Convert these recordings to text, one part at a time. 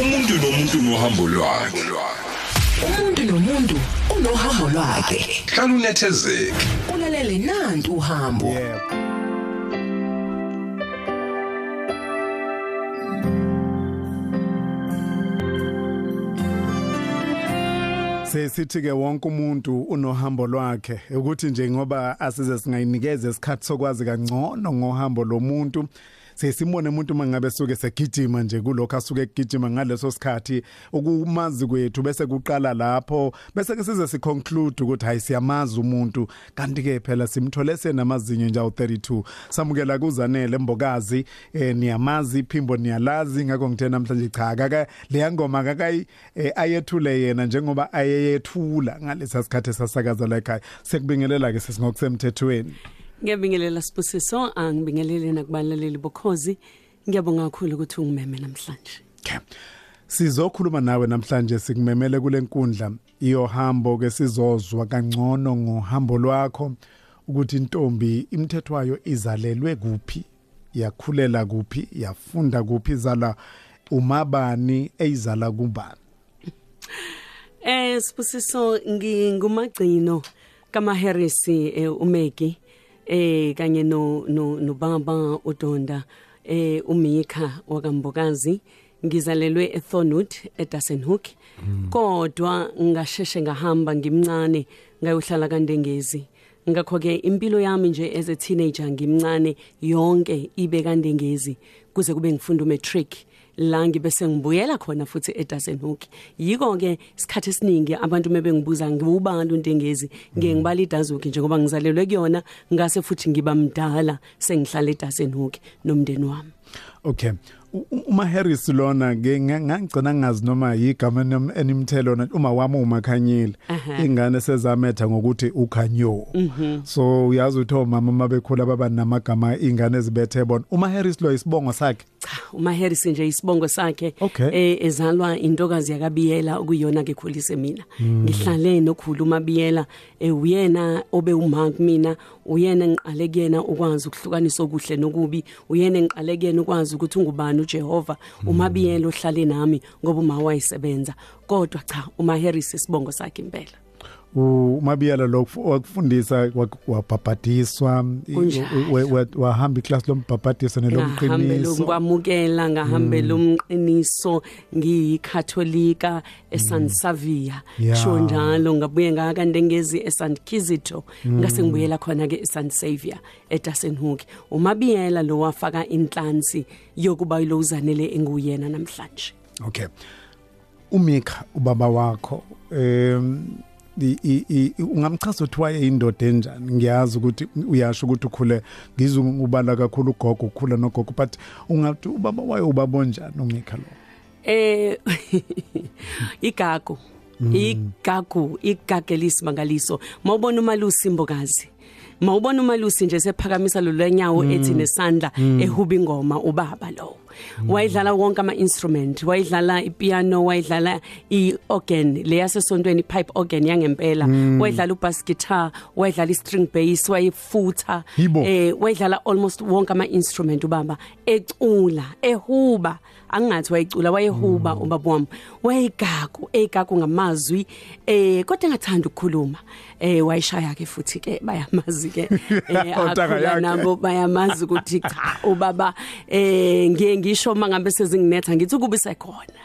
umuntu nomuntu nohambo lwakhe. Umuntu nomuntu unohambo lwakhe. Hlala unethezeke. Ulalele nantu uhambo. Yebo sesithi ke wonke umuntu unohambo lwakhe. Ukuthi nje ngoba asize singayinikeza isikhathi sokwazi kangcono ngohambo lomuntu sesimone umuntu mangabe suke segijima nje kulokho asuke egijima ngaleso sikhathi ukumazi kwethu bese kuqala lapho. Bese ke size siconclude ukuthi hayi siyamazi umuntu. Kanti ke phela simthole senamazinyo nje awu32 samukela kuzanele mbokazi eh niyamazi iphimbo niyalazi. Ngakho ngithe namhlanje cha akaka leya ngoma akakayi eh, ayethule yena njengoba ayeyethula ngalesa sikhathi sasakaza la ekhaya. Sekubingelela ke sesingokusemthethweni Ngiyabingelela Sibusiso, angibingelele nakubalaleli bokhozi. Ngiyabonga kakhulu ukuthi ungimeme namhlanje. Okay. Sizokhuluma nawe namhlanje sikumemele kule nkundla iyohambo ke sizozwa kangcono ngohambo lwakho ukuthi intombi imthethwayo izalelwe kuphi yakhulela kuphi yafunda kuphi izala umabani eyizala kubani Eh Sibusiso ngingumagcino kama Harris eh, umeki eh kanye no no nobaba uDonda. Eh uMika wakambokazi ngizalelwe eThornwood eDassenhoek kodwa ngasheshe ngahamba ngimncane ngayohlala kaNdengezi. Ngakho ke impilo yami nje as a teenager ngimncane yonke ibe kaNdengezi kuze kube ngifunda umatric. La ngibe sengibuyela khona futhi eDassenhoek yiko ke isikhathi esiningi abantu mebengibuza ngibubani uNtengezi ngeke ngibala iDazuki njengoba ngizalelwe kuyona ngase futhi ngiba mdala sengihlala eDassenhoek nomndeni wami. Okay. U- u- uma Harris lona ke nga- ngangigcina ngazi noma yigama enim- enimthelo na uma wami umakhanyile Aha. ingane sezametha ngokuthi ukhanyo. So uyazi ukuthi omama mabekhula baba namagama ingane ezibethe bona. Uma Harris lo isibongo sakhe? Cha uma Harris nje isibongo sakhe Okay. eh ezalwa intokazi yakabiyela okuyona ke khulise mina ngihlale nokhulu umabiyela eh uyena obe uma kumina uyena ngiqale kuyena ukwazi ukuhlukanisa okuhle nokubi uyena ngiqale kuyena ukwazi ukuthi ungubani uJehova umabiyela ohlale nami ngoba uma wayisebenza kodwa cha uma Harris isibongo sakhe impela. Umabiyala lo wakufundisa wabhabhadiswa Kunjalo. wahamba iclass lombhabhadiso ngahambela nelomqiniso ukwamukela ngahambela umqiniso. Ngiyikatholika eSan Savia Yeah. sho njalo ngabuye ngaka ndengezi eSt Kizito. Ngase ngibuyela khona ke eSt Savior eDassenhoek umabiyela lo wafaka inhlansi yokuba lo uzanele enguyena namhlanje. Okay. Umika ubaba wakho em i- i- i- ungamchaza ukuthi waye indoda enjani? Ngiyazi ukuthi uyasho ukuthi ukhule ngizwe ubala kakhulu ugogo ukhula nogogo but ungathi ubaba waye ubaba onjani umika lo? Eh igagu. Igagu igagelisi mangaliso. Mawubona umalusi imbokazi mawubona umalusi nje sephakamisa lo lenyawo ethi nesandla ehuba ingoma ubaba lo wayidlala wonke ama instrument wayidlala ipiano wayidlala iorgan leyasesontweni pipe organ yangempela. Wayidlala ubass guitar wayidlala istring bass wayifutha. Yibo. eh wayidlala almost wonke ama instrument ubaba. Ecula ehuba. Angathi wayicula wayehuba ubaba wami. Wayegagu egagu ngamazwi. Eh kodwa engathanda ukukhuluma. Eh wayishaya ke futhi ke bayamazi ke eh Otaka akhula yakhe. nabo bayamazi ukuthi cha ubaba eh ngiye ngisho mangabe sezinginetha ngithi kuba sekhona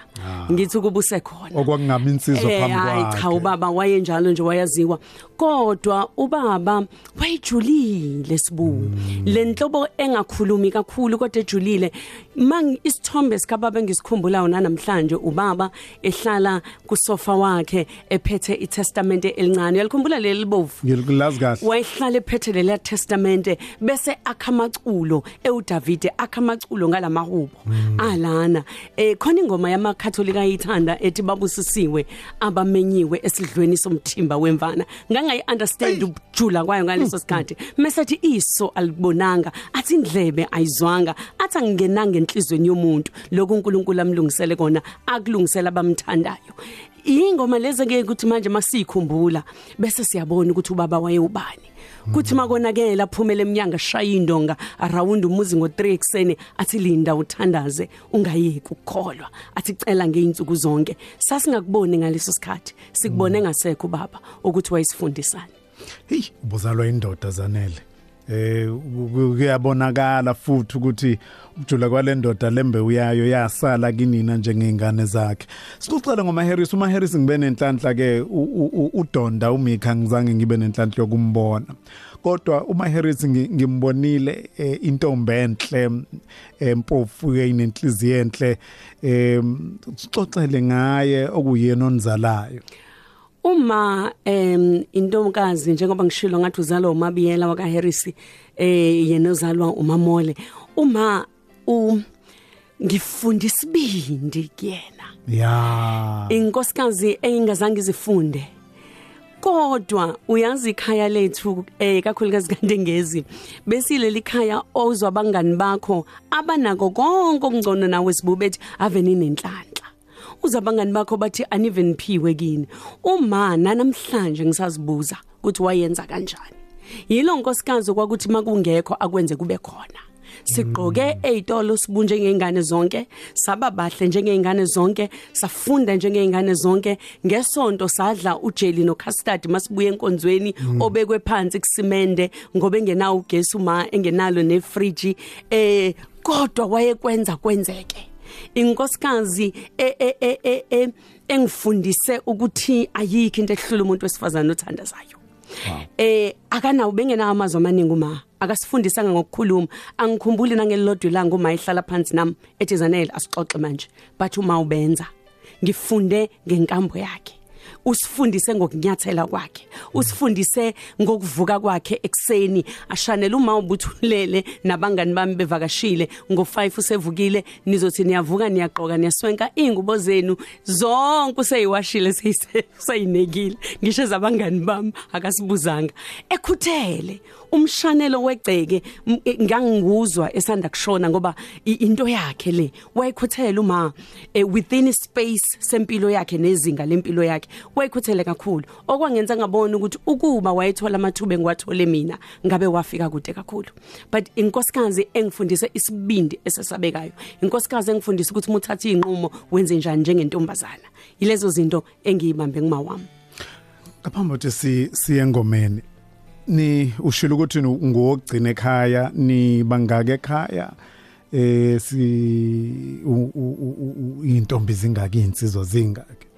ngithi kuba sekhona okwakungami insizwa Eh, phambi hayi cha kwakhe ubaba wayenjalo nje wayaziwa. Kodwa ubaba wayejulile sibu lenhlobo engakhulumi kakhulu kodwa ejulile mang isithombe sikababa engisikhumbulayo namhlanje ubaba ehlala kusofa wakhe ephethe iTestament elincane. Uyalikhumbula leli libovu ngilazi kahle. Wayehlala ephethe leya testamente bese akhamaculo eudavide akhamaculo ngalamahubo alana. Eh khona ingoma yamakatholika ayithanda ethi babusisiwe abamenyiwe esidlweni somthimba wemvana. Ngangayi understand ukujula kwayo ngaleso sikhathi. Mesethi iso alibonanga athi indlebe ayizwanga athi angingenanga enhlizweni yomuntu. Lokhu uNkulunkulu amlungisele kona akulungisela abamthandayo. Ingoma lezi ke ukuthi manje masikhumbula bese siyabona ukuthi ubaba wayewubani. Kuthi makonakela aphumele eminyanga shaya indonga around umuzi ngo3 ekseni athi linda uthandaze ungayeki ukukholwa. Athi cela ngeinsuku zonke. Sasingakuboni ngaleso sikhathi sikubone ngasekho baba ukuthi wayisifundisana hey ubuzalwa indoda zanele. Eh ku- kuyabonakala futhi ukuthi ukujula kwalendoda lembe uyayo yasala kinina njengezingane zakhe. Sikucela ngoma Harris uma Harris ngibe nenhlanhla ke udonda umikha ngizange ngibe nenhlanhla yokumbona. Kodwa uma Harris ngi- ngimbonile eh, intombi enhle empofu eyinenhliziyo enhle em sixoxele ngaye okuyena onizalayo. Uma em intomkazi njengoba ngishilo ngathi uzalwa umabiyela waka Harris eh yena uzalwa umamole. Uma u ngifunda isibindi kuyena. Ya. Inkosikazi engingazange izifunde. Kodwa uyazi ikhaya lethu eh kakhulukazi kandengezi besileli khaya ozwa abangani bakho abanako konke okungcono nawe sibubethi ave ninenhlanhla uzabangani bakho bathi aniven phiwe kini. Uma namhlanje ngisazibuza ukuthi wayenza kanjani. Yilo nkosikazi kwakuthi makungekho akwenze kube khona. Sigqoke ezitolo sibunje ngengane zonke saba bahle njengezingane zonke safunda njengezingane zonke. Ngesonto sadla ujeli no custard masibuye enkonzweni obekwe phansi kusimende ngoba engenawo ugesi uma engenalo nefriji eh kodwa wayekwenza kwenzeke. Inkosikazi e- e- e- e- e- engifundise ukuthi ayikho into ehlula umuntu wesifazana othandazayo. Eh akanawo bengenawo amazwi amaningi uma akasifundisanga ngokukhuluma. Angikhumbuli nangelilodwa ilanga uma ehlala phansi nami ethi zanele asixoxe manje. Bathi uma ubenza ngifunde ngenkambo yakhe. Usifundise ngokunyathela kwakhe usifundise ngokuvuka kwakhe ekseni ashanele uma ubuthulele nabangani bami bevakashile ngo5 usevukile nizothi niyavuka niyaqoka niyaswenka ingubo zenu zonke useyiwashile seyinekile ngisho zabangani bami akasibuzanga. Ekhuthele umshanelo wegceke e- nganginguzwa esanda kushona ngoba into yakhe le wayekhuthele uma eh, within space sempilo yakhe nezinga lempilo yakhe wayekhuthele kakhulu. Okwangenza ngabona ukuthi ukuba wayethola amathuba engiwathole mina ngabe wafika kude kakhulu. But inkosikazi engifundise isibindi esesabekayo inkosikazi engifundise ukuthi muthatha inqumo wenze njani njengentombazana. Yilezo zinto engiyibambe ngima wami. Ngaphambi kokuthi si siye engomeni ni ushilo ukuthi ngowogcina ekhaya ni bangake ekhaya eh si intombi zingaki insizwa zingaki.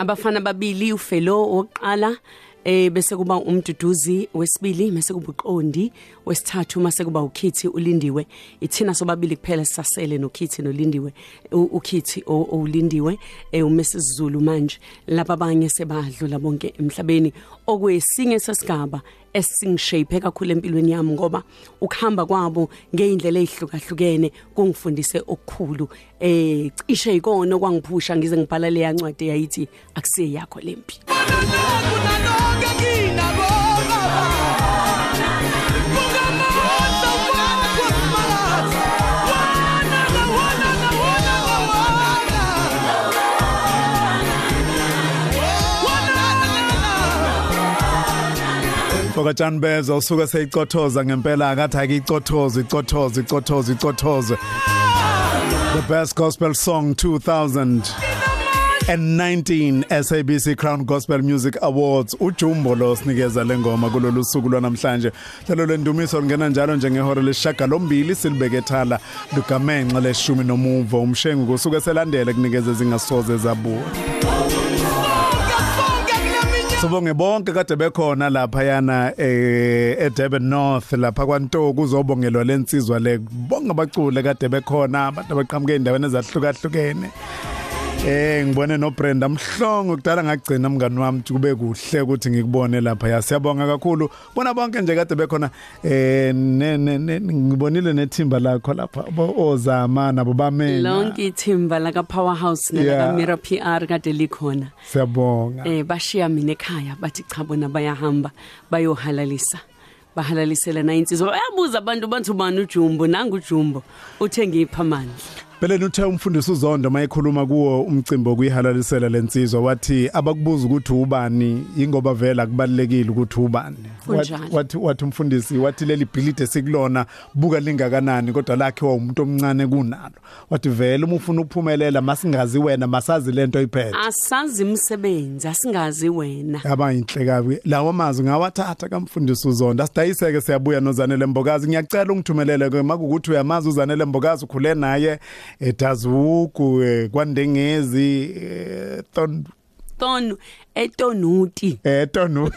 Abafana babili ufelo oqala eh bese kuba umduduzi wesibili bese kuba uqondi wesithathu mase kuba ukhithi ulindiwe. Ithina sobabili kuphela sisasele nokhithi nolindiwe U- ukhithi o- olindiwe eh uMrs. Zulu manje. Laba abanye sebadlula bonke emhlabeni. Okwesinye sesigaba esingishape kakhulu empilweni yami ngoba ukuhamba kwabo ngeindlela ezihlukahlukene kungifundise okukhulu. Eh cishe ikona kwangiphusha ngize ngibhala le yancwadi yayithi akusiye yakho lempi Fokatshani beza usuka seyicothoza ngempela akathi akicothoza icothoza icothoza icothoza The best gospel song 2000 and 19 SABC Crown Gospel Music Awards. uJumbo lo sinikeza lengoma kulolu suku lwanamhlanje hlelo lendumiso lingena njalo njengehora leshaga lombili silibeke ethala lugamenxa leshumi nomuvo. Umshengu kusuke selandele kunikeza zingasoze zabuwa Sibonge bonke kade bekhona lapha yana eh eDurban North lapha kwaNtoko uzobongelwa lensizwa le. Bonke abacule kade bekhona abantu abaqhamuke endaweni ezahlukahlukene. Eh ngibone no Brenda Mhlongo kudala ngagcina mngani wami ukuthi kube kuhle ukuthi ngikubone lapha. Ya siyabonga kakhulu. Bona bonke nje kade bekhona eh ne ne ne- ngibonile nethimba lakho lapha. Abo- ozama nabo bamena lonke ithimba laka powerhouse nalaka Yeah. Mira PR kade likhona. Siyabonga. Eh bashiya mina ekhaya bathi cha bona bayahamba bayohalalisa. Bahalalisela na insizwa bayabuza abantu bathi ubani ujumbo? Nanga ujumbo uthe ngipha manje Phela uthe umfundisi uZondo mayekhuluma kuwo umcimbi okuyihalalisela lensizwa wathi abakubuza ukuthi ubani ingoba vela kubalekile ukuthi ubani. Kunjalo. wathi wathi umfundisi wathi leli bhilide sikulona buka lingakanani kodwa lakhe umuntu omncane kunalo. Wathi vele uma ufuna ukuphumelela masingazi wena masazi lento oyiphethe. Asazi umsebenzi asingazi wena. Abayinhle kabi. Lawo mazwi ngawathatha kamfundisi uZonda sidayiseke siyabuya nozanele Mbokazi. Ngiyacela ungithumelele ke makukuthi uyamazi uzanele Mbokazi ukhule naye. Edazuku eh, kwandengezi eh, ton tonu etonuti. Etonu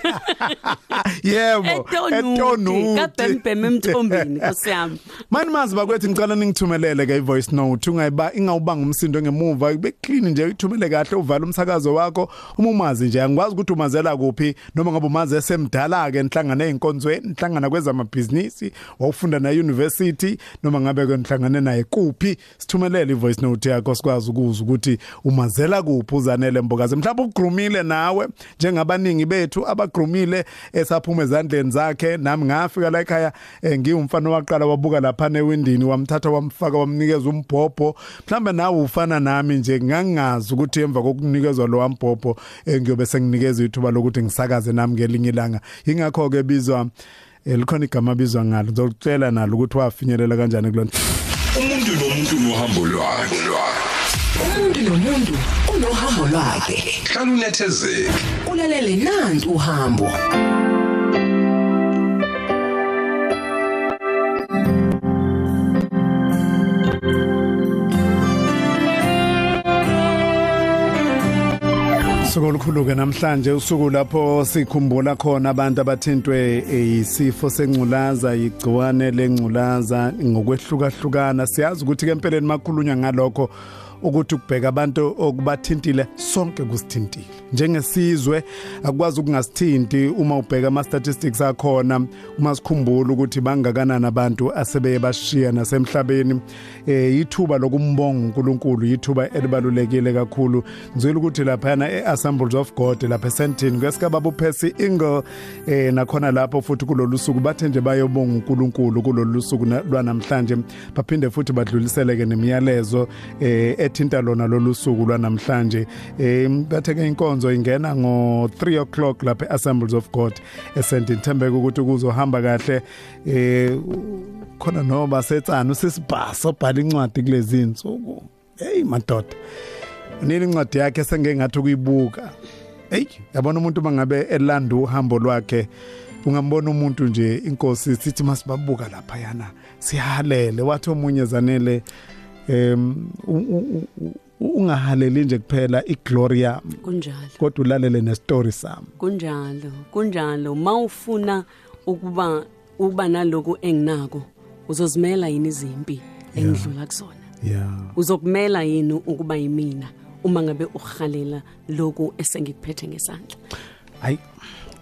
yebo etonuti. Kabhembhem emthombeni nkosiyami mani mazi bakwethu ngicela ningithumelele ke ivoice note. Ungayiba ingawubanga umsindo ngemuva. Ibe clean nje uyithumele kahle uvala umsakazo wakho. Uma umazi nje angikwazi ukuthi umazela kuphi noma ngabe umazi esemdala ke nihlangane einkonzweni nihlangana kwezamabhizinisi wawufunda na university noma ngabe ke nihlangane naye kuphi. Sithumelele ivoice note yakho sikwazi ukuzwa ukuthi umazela kuphi uzanele mbokazi. Mhlawumbe ugrumile nawe njengabaningi bethu abagrumile esaphuma ezandleni zakhe. Nami ngafika la ekhaya eh, ngiwumfana waqala wabuka lapha newindini wamthatha wamfaka wamnikeza umbhobho. Mhlambe nawe ufana nami nje ngangazi ukuthi emva kokunikezwa lo wambhobho eh, ngiyobe senginikeza ithuba lokuthi ngisakaze nami ngelinye ilanga. Ingakho ke bizwa eh, likhona igama bizwa ngalo. Ngizokutshela nalo ukuthi wafinyelela kanjani kulona. Umuntu nomuntu nohambo lwakhe. Umuntu nomuntu. unohambo lwakhe. Hlala unethezeke ulalele nantu uhambo. Usuku olukhulu ke namhlanje usuku lapho sikhumbula khona abantu abathintwe isifo sengculaza igciwane lengculaza ngokwehlukahlukana. Siyazi ukuthi ke empeleni makhulunywa ngalokho ukuthi ukubheka abantu okubathintile sonke kusithintile. Njengesizwe akwazi ukungasithinti uma ubheka ama statistics akhona uma sikhumbula ukuthi bangakanani abantu asebeye bashiya nasemhlabeni. Eh ithuba lokumbonga uNkulunkulu ithuba elibalulekile kakhulu. Ngizwile ukuthi lapha eAssemblies of God lapha eSentin kwesikababa uPercy Ingle eh nakhona lapho futhi kulolu suku bathe nje bayobonga uNkulunkulu kulolu suku na- lwanamhlanje. Baphinde futhi badlulisele ke nemiyalezo eh ethinta lona lolu suku lwanamhlanje eh bathe ke inkonzo ingena ngo 3 o'clock lapha eAssemblies of God eSentin thembeka ukuthi kuzohamba kahle. Eh khona noba setsana usisibhaso obhala incwadi kulezi insuku. Hey madoda nini incwadi yakhe sengeke ngathi ukuyibuka? Hey yabona umuntu mangabe elanda uhambo lwakhe ungambona umuntu nje inkosi sithi masibabuka lapha yana sihalele wathi omunye zanele em u- u- u- ungahaleli nje kuphela igloria kunjalo. Kodwa ulalele nestory sami. Kunjalo kunjalo. Mawufuna ukuba uba naloku enginako uzozimela yini izimpi engidlula kusona? Yeah uzokumela yini ukuba yimina uma ngabe uhalela lokhu esengikuphethe ngesandla? Hayi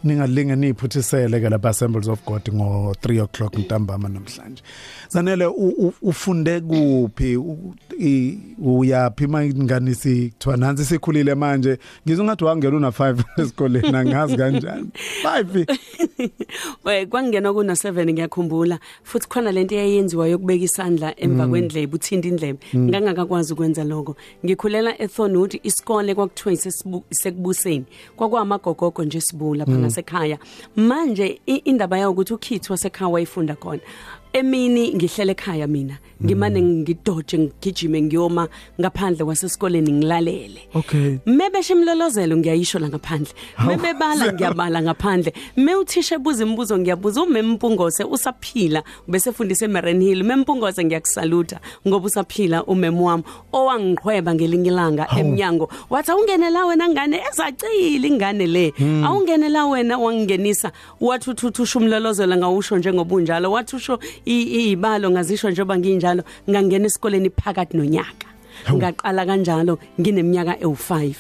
ningalinge niphuthisele ke lapha Assemblies of God ngo 3 o'clock ntambama namhlanje. Zanele u- u- ufunde kuphi? U- i- uyaphi mangani sikuthiwa nansi sikhulile manje. Ngizongathi wangena una 5 esikoleni angazi kanjani. 5 we kwangena kuna 7 ngiyakhumbula. Futhi khona lento eyayenziwa yokubeka isandla emva kwendlebe uthinta indlebe. Ngangakakwazi ukwenza lokho. Ngikhulela eThornwood isikole kwakuthiwa isesibu- isekubuseni. Kwakwamagogogo nje sibula phana sekhaya manje i- indaba yayo ukuthi ukhithi wasekhaya wayifunda khona emini ngihlele ekhaya mina ngimane ngidoje ngigijime ngiyoma ngaphandle kwasesikoleni ngilalele okay Mebeshe imlolozelo ngiyayisho la ngaphandle. Mebebala ngiyabala ngaphandle. Me uthisha ebuza imibuzo ngiyabuza umempungose usaphila bese efundisa eMarine Hill. Mempungose ngiyakusaluta ngoba usaphila umem wami owangiqhweba ngelinye ilanga eminyango. Wathi awungene la wena ngane ezacile ingane le. Awungene la wena wangingenisa wathi uthuthu umlolozelo ngawusho njengobunjalo. Wathi usho i- ibalo ngazisho njengoba nginjalo ngangena esikoleni phakathi nonyaka. ngaqala kanjalo ngineminyaka ewu5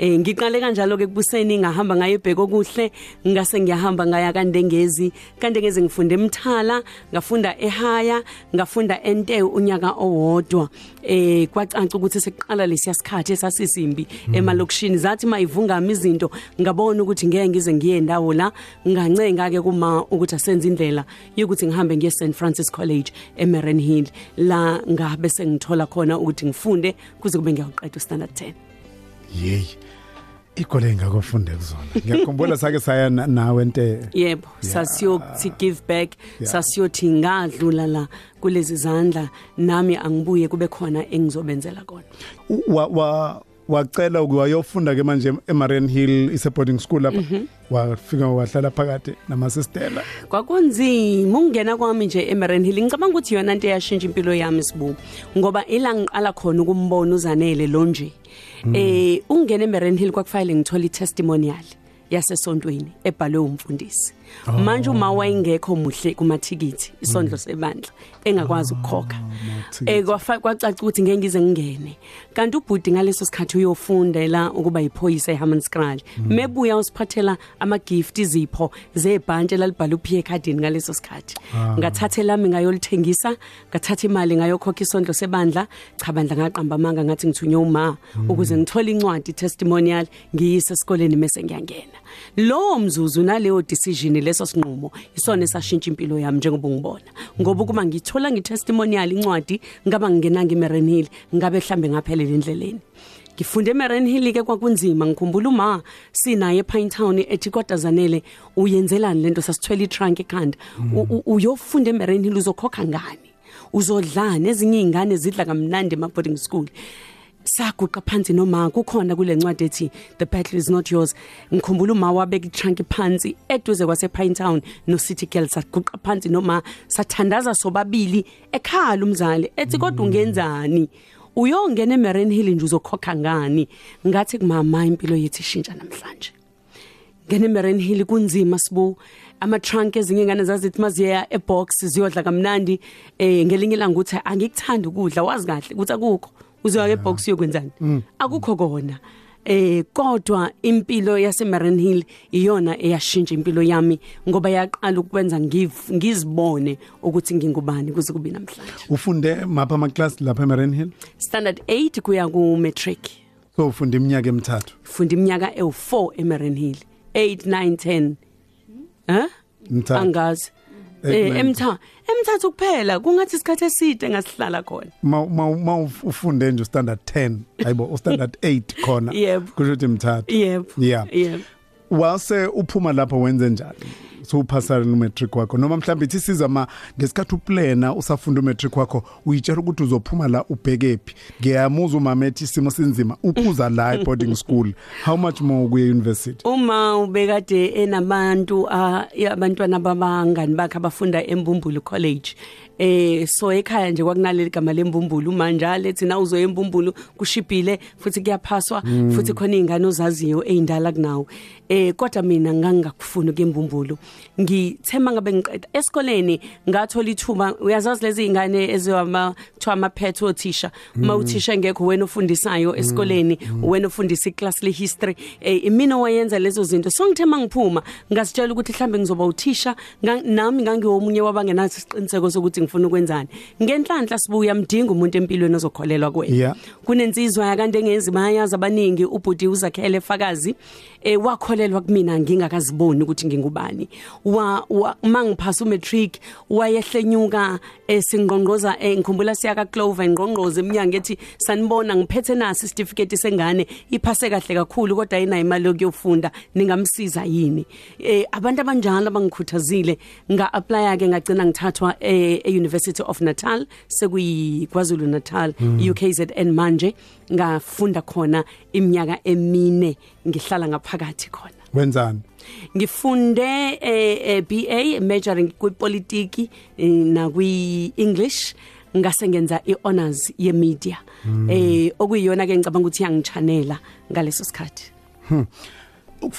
eh ngiqale kanjalo ke kubuseni ngahamba ngaye ebheko kuhle ngase ngiyahamba ngaya kandengezi. Kandengezi ngifunde eMthala ngafunda eHaya ngafunda ente unyaka owodwa. Eh kwacanca ukuthi sekuqala lesiya sikhathi esasisimbi emalokishini. Zathi mayivungama izinto ngabona ukuthi ngeke ngize ngiye ndawo la. Ngancenga ke kuma ukuthi asenze indlela yokuthi ngihambe ngiye St Francis College eMarren Hill. La ngabe sengithola khona ukuthi ngifunde kuze kube ngiyaqeda standard 10 Yey. Ikole engakufunde kuzona. Ngiyakhumbula sake saya na- nawe ente yebo sasiyokuthi give back sasiyothi ngadlula la kulezi zandla nami angibuye kube khona engizobenzela kona. U- wa wa wacela ukuyofunda ke manje eMarian Hill ise boarding school lapha. Wafika wahlala phakathi namasistela. Kwakunzima ukungena kwami nje eMarren Hill. Ngicabanga ukuthi yona into eyashintsha impilo yami sibu. Ngoba ila ngiqala khona ukumbona uzanele lo nje. Eh ungena eMarren Hill kwakufanele ngithola itestimonial yasesontweni ebhalwe umfundisi. Manje uma wayengekho muhle kumathikithi isondlo sebandla engakwazi ukukhokha. Eh kwafa- kwacaca ukuthi ngeke ngize ngingene. Kanti ubhudi ngaleso sikhathi uyofundela ukuba yiphoyisa eHammanskraal mebuya usiphathela ama gift izipho zebhantshi lalibhala uphiye ekhadini ngaleso sikhathi. Ngathatha lami ngayolithengisa ngathatha imali ngayokhokha isondlo sebandla. Cha bandla ngaqamba amanga ngathi ngithunywe uma ukuze ngithole incwadi testimonial ngiyise esikoleni mase ngiyangena. Lo mzuzu naleyo decision leso sinqumo isona esashintsha impilo yami njengoba ngibona ngoba kuma ngithola ngitestimonial incwadi ngaba ngingenanga eMarren Hill ngabe mhlambe ngaphelele endleleni. Ngifunde eMarren Hill ke kwakunzima ngikhumbula uma sinaye ePine Town ethi kodwa zanele uyenzelani lento sasithwele itrunk ekhanda? Uyofunda eMarren Hill uzokhokha ngani? Uzodlana ezinye izingane zidla kamnandi ema boarding school. Saguqa phansi noma kukhona kule ncwadi ethi the battle is not yours. Ngikhumbula uma wabeka itrunk phansi eduze kwase Pine Town no City Girl saguqa phansi noma sathandaza sobabili ekhala umzali ethi kodwa ungenzani? Uyongena eMarren Hill nje uzokhokha ngani? Ngathi kumama impilo yethu ishintsha namhlanje. Ngene eMarren Hill kunzima sibu ama trunk ezinye ingane zazithi maziya ebox ziyodla kamnandi. Eh ngelinye ilanga ukuthi angikuthanda ukudla wazi kahle ukuthi akukho. Uzoya ebox uyokwenzani akukho kona. Eh kodwa impilo yase Marren Hill iyona eyashintsha impilo yami ngoba yaqala ukwenza ngiv- ngizibone ukuthi ngingubani kuze kube namhlanje. Ufunde mapha ama class lapha eMarian Hill? Standard 8 kuya ku matric so ufunde iminyaka emithathu? Funda iminyaka ewu4 eMarren Hill. 8 9 10 eh Mthathu. angazi. Eh nine, emtha emthathu kuphela kungathi isikhathi eside ngasihlala khona. Ma ufunde nje standard 10 hayibo u standard 8 khona kusho ukuthi mithathu yebo. Yeah. yebo. Wase uphuma lapho wenze njani? So uphasana no matric wakho. Noma mhlawumbe ithi siza ma ngesikhathi uplana usafunda umatric wakho uyitshela ukuthi uzophuma la ubhekephi ngiyamuza umama ethi isimo sinzima uphuza la e boarding school. How much more kuye university uma ubekade enabantu ah, abantwana babangani bakhe abafunda eMbumbulu College eh so ekhaya nje kwakunaleli gama lembumbulu manje lethi na uzoya embumbulu kushibhile futhi kuyaphaswa futhi khona izingane ozaziyo ezindala kunawo eh kodwa mina ngangakufuna kembumbulu ngithema ngabe ngiqeda esikoleni ngathola ithuba. Uyazazi lezi izingane eziwama kuthiwa ama pet othisha uma uthisha ngekho wena ofundisayo esikoleni wena ofundisa iclass le history eh imina wayenza lezo zinto. So ngithema ngiphuma ngasitshela ukuthi mhlambe ngizoba uthisha nga- nami ngangiwomunye wabangenathi isiqiniseko sokuthi ngifuna ukwenzani. Ngenhlanhla sibuya mdinga umuntu empilweni ozokholelwa kuwena. Yeah. kunensizwa yakande engezi bayazi abaningi ubhuti uzakhele fakazi eh wakholelwa kumina ngingakaziboni ukuthi ngingubani. Wa wa- mangiphasa umatric wayehlenyuka esingqongqoza eh, ngikhumbula siya ka Clover ingqongqoze eminyango ethi sanibona ngiphethe nasi certificate sengane iphase kahle kakhulu kodwa ayinayo imali yokuyofunda ningamsiza yini? Eh abantu abanjalo abangikhuthazile nga apply ke ngagcina ngithathwa eh, e University of Natal sekuyi KwaZulu Natal UKZN manje ngafunda khona iminyaka emine ngihlala ngaphakathi khona. Wenzani? Ngifunde eh, eh, BA majoring kwipolitiki eh, na kwi English ngase ngenza iHonors ye media eh okuyiyona ke ngicabanga ukuthi yangichanela ngaleso sikhathi. Uf-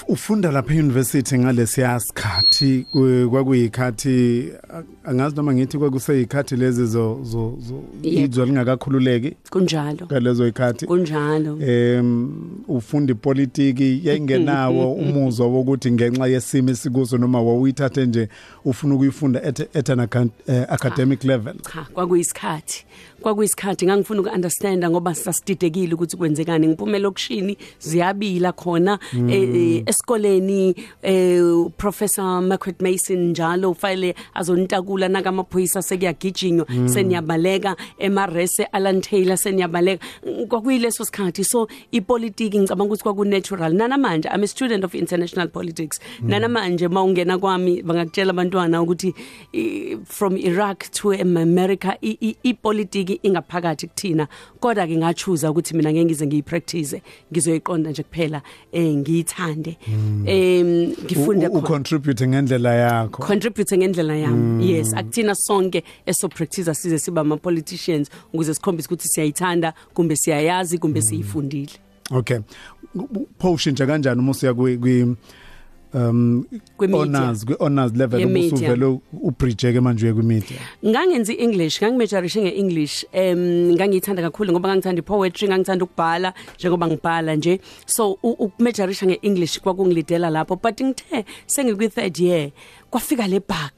ufunda lapha euniversity ngalesiya sikhathi ku- kwakuyikhathi a- angazi noma ngithi kwakuseyikhathi lezi zo zo zo Yep. izwe lingakakhululeki kunjalo. Ngalezo ikhathi kunjalo. Em ufunda ipolitiki yayingenawo umuzwa wokuthi ngenxa yesimo esikuso noma wawuyithathe nje ufuna ukuyifunda at, at an account, uh, academic level? Cha kwakuyisikhathi. Kwakuyisikhathi. Ngangifuna uku-understanda ngoba sasididekile ukuthi kwenzekani. Ngiphume lokishini ziyabila khona eh, eh, esikoleni eh, professor macquet mason njalo ufayele azonitakula nakamaphoyisa sekuyagijinywa seniyabaleka. Emarese alan taylor seniyabaleka. Mm, kwakuyileso sikhathi. So ipolitiki ngicabanga ukuthi kwaku-natural. Nanamanje i'm a student of international politics. Nanamanje ma ungena kwami bangakutshela abantwana ukuthi i- from iraq to america i- i- ipolitiki ingaphakathi kuthina. Kodwa ke ngachuza ukuthi mina ngeke ngize ngiyipractice ngizoyiqonda nje kuphela eh ngiyithande em ngifunde U- u- khona. ucontribute ngendlela yakho. Contribute ngendlela yami. Yes akuthina sonke eso practice size siba ama politicians ukuze sikhombise ukuthi siyayithanda kumbe siyayazi kumbe siyifundile. Okay. Phoshintsha kanjani uma usiya kwi kwi um Kwi-media. honors kwi honors level Ye-media. ubusuvele ubridge ke manje uye kwi media ngangenza i-english ngangimajorishe nge-english um ngangiyithanda kakhulu ngoba ngangithanda i-poetry ngangithanda ukubhala njengoba ngibhala nje so u- ukumajorisha nge-english kwakungilidela lapho but ngithe sengikwi-third year kwafika le bug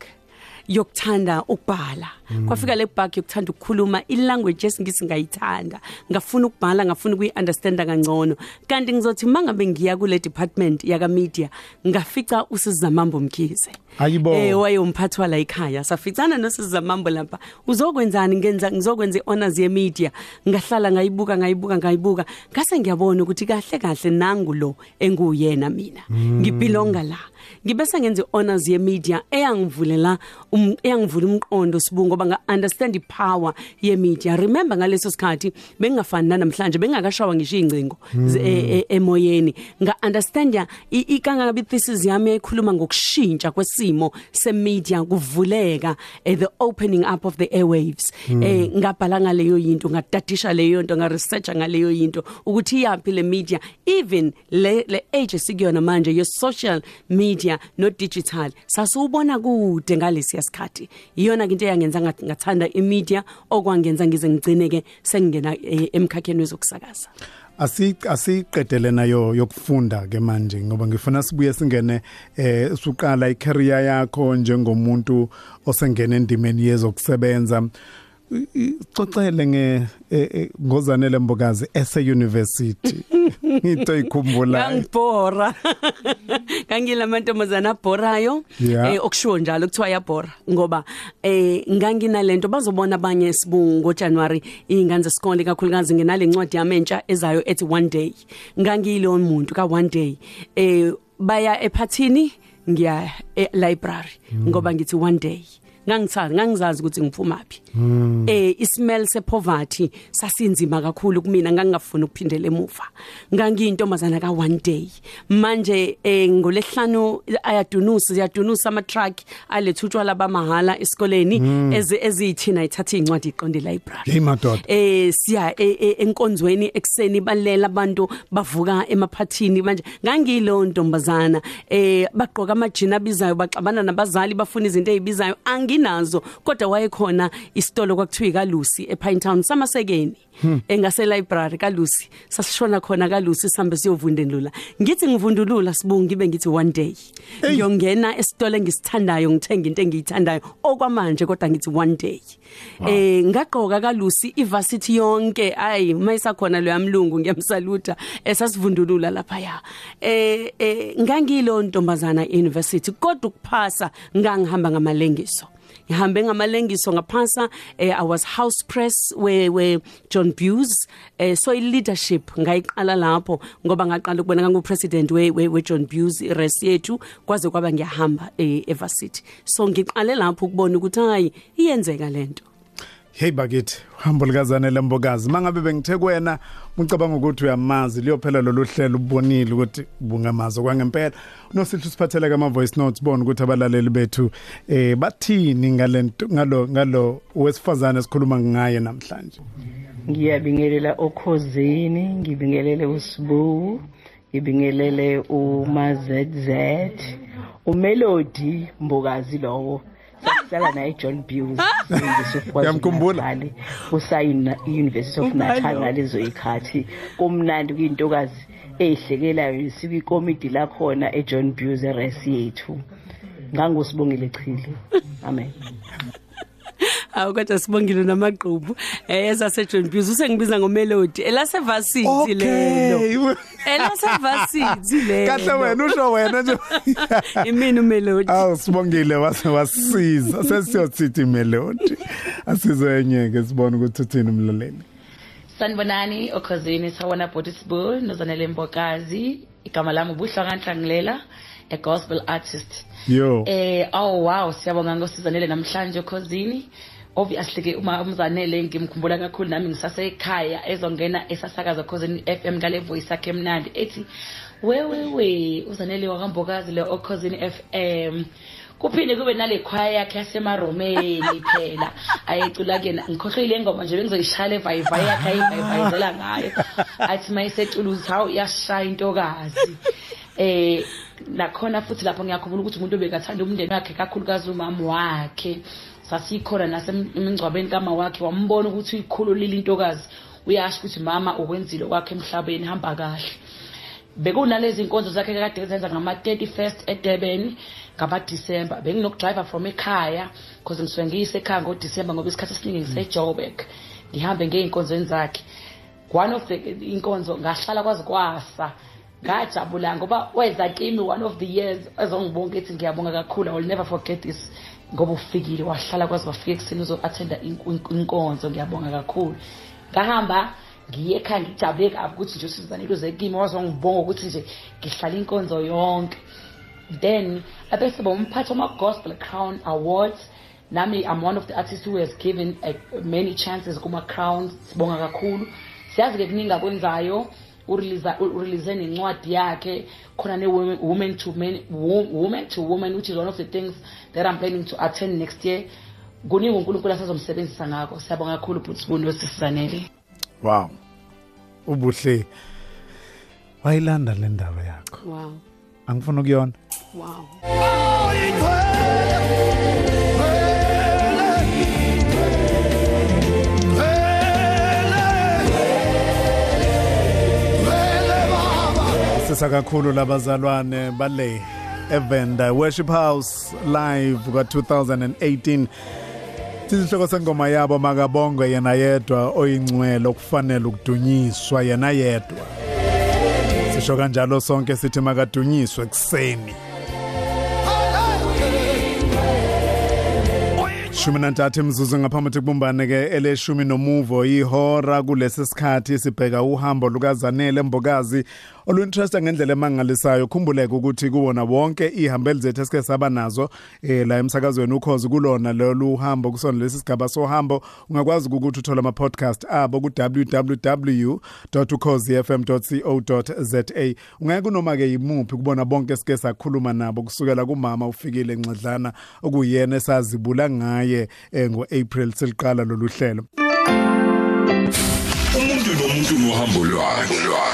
yokuthanda ukubhala. Kwafika le bug yokuthanda ukukhuluma ilanguage esingisi ngayithanda. Ngafuna ukubhala ngafuna ukuyi-understanda kangcono. Kanti ngizothi mangabe ngiya kule department yaka media ngafica usizamambo mkhize. Ayibo. eh wayomphathi wala ekhaya. Saficana nosizamambo lapha. Uzokwenzani ngenza ngizokwenza i-honors ye-media? Ngahlala ngayibuka ngayibuka ngayibuka. Ngase ngiyabona ukuthi kahle kahle nangu lo enguyena mina. Ngibelonga la. Ngibese ngenza i-honors ye-media eyangivulela um, eyangivula umqondo sibungu ngoba nga-understand i-power ye-media. Remember ngaleso sikhathi bengingafani namhlanje bengingakashawa ngisho iy'ngcingo ze- e- e- emoyeni. Nga-understanda ikangabi thesis yami yayikhuluma ngokushintsha kwesimo se-media kuvuleka eh, the opening up of the airwaves. Eh ngabhala ngaleyo yinto ngadadisha leyo nto ngaresearcha ngaleyo yinto ukuthi iyaphi le media. Even le age esikuyona manje ye social media no digital. Sasubona kude ngalesi yasikhathi. Iyona into eyangenza ngathi ngathanda imedia okwangenza ngize ngigcine ke sengingena eh, emkhakheni wezokusakaza. Asi asiqedele nayo yokufunda ke manje? Ngoba ngifuna sibuye singene eh usuqala icareer yakho njengomuntu osengena endimeni yezokusebenza. I- i- xoxele nge eh, eh, ngozanele mbokazi ese university into ikhumbula ngangibhora. Kangilamantombazana abhorayo. Yeah. eh okushiwo njalo kuthiwa yabhora. Ngoba eh nganginalento bazobona abanye sibungu ngoJanuary ingane zesikole kakhulukazi nginale ncwadi yami entsha ezayo ethi one day. Ngangiyilo muntu ka one day. Eh baya ephathini ngiya e library ngoba ngithi one day. Ngangithazi ngangizazi ukuthi ngiphumaphi. Eh ismell sepoverty sasinzima kakhulu kumina ngangingafuni ukuphindela emuva. Ngangiyintombazana ka one day. Manje eh ngolesihlanu ayadunusa ziyadunusa ama truck alethutshwa labamahala esikoleni ezi ezithina ithatha incwadi iqonde library hey madoda. Eh siya e- e- enkonzweni ekseni balela abantu bavuka emaphathini manje. Ngangilo ntombazana. Eh bagqoka amajini abizayo baxabana nabazali bafuna izinto ezibizayo anginazo kodwa wayekhona isitolo kwakuthiwa kaLucy ePine Town samasekeni engase library kaLucy. Sasishona khona kaLucy sihambe siyovundendlula ngithi ngivundulula sibungu ngibe ngithi one day. Ngiyongena esitolo engisithandayo ngithenga into engiyithandayo okwamanje kodwa ngithi one day. Eh ngaqoka kaLucy ivarsity yonke. Ayi mayisakhona lo yamlungu ngiyamsaluta. Esasivundulula lapha ya eh eh ngangilo ntombazana university kodwa ukuphasa ngangihamba ngamalengiso. Ngihambe ngamalengiso ngaphasa eh, I was house press where where John Buse eh, so i leadership ngayiqala lapho ngoba ngaqala ukubona ngangu president we, we, we John Buse res yethu kwaze kwaba ngiyahamba eh, evarsity so ngiqale lapho ukubona ukuthi hayi iyenzeka lento Hey bakithi hambo likazane lembokazi. Mangabe bengithe kwena ucabanga ukuthi uyamazi liyophela lolu hlelo ubonile ukuthi bungamazi kwangempela nosihle siphathele kama voice notes bona ukuthi abalaleli bethu eh bathini ngalento ngalo ngalo wesifazane esikhuluma ngaye namhlanje? Ngiyabingelela okhozini ngibingelele usibu ngibingelele uMazZ uMelody Mbokazi lowo. Sasihlala naye John Bewes Uyamkhumbula? usayina University of Natal ngalezo ikhathi kumnandi kuyintokazi eyihlekelayo sike ikomidi lakhona eJohn Bewes eresi yethu. Ngangusibongile chile. Amen. Awu kodwa sibongile namagqubu. Eh esase John Buse usengibiza ngomelody. Elasevasithi lelo. Elasevasithi lelo. Kahle wena usho wena nje. imini umelody. Awu sibongile wase wasiza sesiyotsithi melody. Asizoyenyeke sibone ukuthi uthini umlaleli. Sanibonani okhazini sawona Bodisbu nozanele Mbokazi. Igama lami ubuhlanga Nhlangilela a gospel artist. Yo. eh oh wow siyabonga ngosizanele namhlanje okhazini obviously ke uma umzanele ngimkhumbula kakhulu nami ngisasekhaya ezongena esasakaza khosini FM ngale voice yakhe emnandi ethi wewe we uzanele wakambokazi le okhosini FM kuphinde kube nale choir yakhe yasemaromeni phela. Ayecula kuyena ngikhohlwe ngoma nje bengizoyishaya evayivayi yakhe ayivayivayizela ngayo. Athi mayisecula ukuthi hawu iyashaya intokazi. Eh nakhona futhi lapho ngiyakhumbula ukuthi umuntu obekathanda umndeni wakhe kakhulukazi umama wakhe. Sasikhona nasemingcwabeni kama wakhe wambona ukuthi uyikhululile intokazi uyasho ukuthi mama ukwenzile kwakhe emhlabeni hamba kahle. Bekunalezi inkonzo zakhe kade ezenza ngama-31st edurban ngabadisemba benginokudrayiva from ekhaya because ngisuke ngiyise ekhaya ngodisemba ngoba isikhathi esiningi ngisejobek ngihambe ngey'nkonzweni zakhe. One of the inkonzo ngahlala kwazi kwasa. Ngajabula ngoba weza kimi one of the years ezongibonga ethi ngiyabonga kakhulu. I will never forget this. Ngoba ufikile wahlala kwazi wafika ekuseni uzo-athenda inkonzo. Ngiyabonga kakhulu. Ngahamba ngiye ekhaya ngijabule kabi ukuthi nje usizanele uze kimi wazongibonga ukuthi nje ngihlala inkonzo yonke. Then abese bomphathi wama-gospel crown awards nami i'm one of the artists who has given uh, many chances kuma-crowns. Sibonga kakhulu. Siyazi-ke kuningi akwenzayo. Urelease nencwadi yakhe khona ne-women to men wo- woman to woman which is one of the things that i'm planning to attend next year kuningi unkulunkulu asazomsebenzisa ngakho siyabonga kakhulu bhutsibuni wesisizanele Wow. Ubuhle. Wayilanda le ndaba yakho. wow Angifuna ukuyona. wow Sisa kakhulu labazalwane bale Evenda Worship House live ka2018 Sihloko sengoma yabo makabongwe yena yedwa oyingcwele okufanele ukudunyiswa yena yedwa. Sisho kanjalo sonke sithi makadunyiswe ekseni Shumi nantathu imzuzu ngaphambi kokuthi kubumbane ke eleshumi nomuvo ihora kulesi sikhathi sibheka uhambo lukazanele Mbokazi oluinteresta ngendlela emangalisayo khumbuleke ukuthi kuwona wonke ihambeli zethu esike saba nazo eh la emsakazweni ukhozi kulona lolu hambo kusona lesi sigaba sohambo. Ungakwazi ukuthi uthola ama podcast abo ku www.ukhozifm.co.za ungeke kunoma ke yimuphi kubona bonke sike sakhuluma nabo kusukela kumama ufikile enxadlana okuyena esazibula ngaye eh, ngo-April seliqala lolu hlelo. Umuntu nomuntu nohambo lwakhe.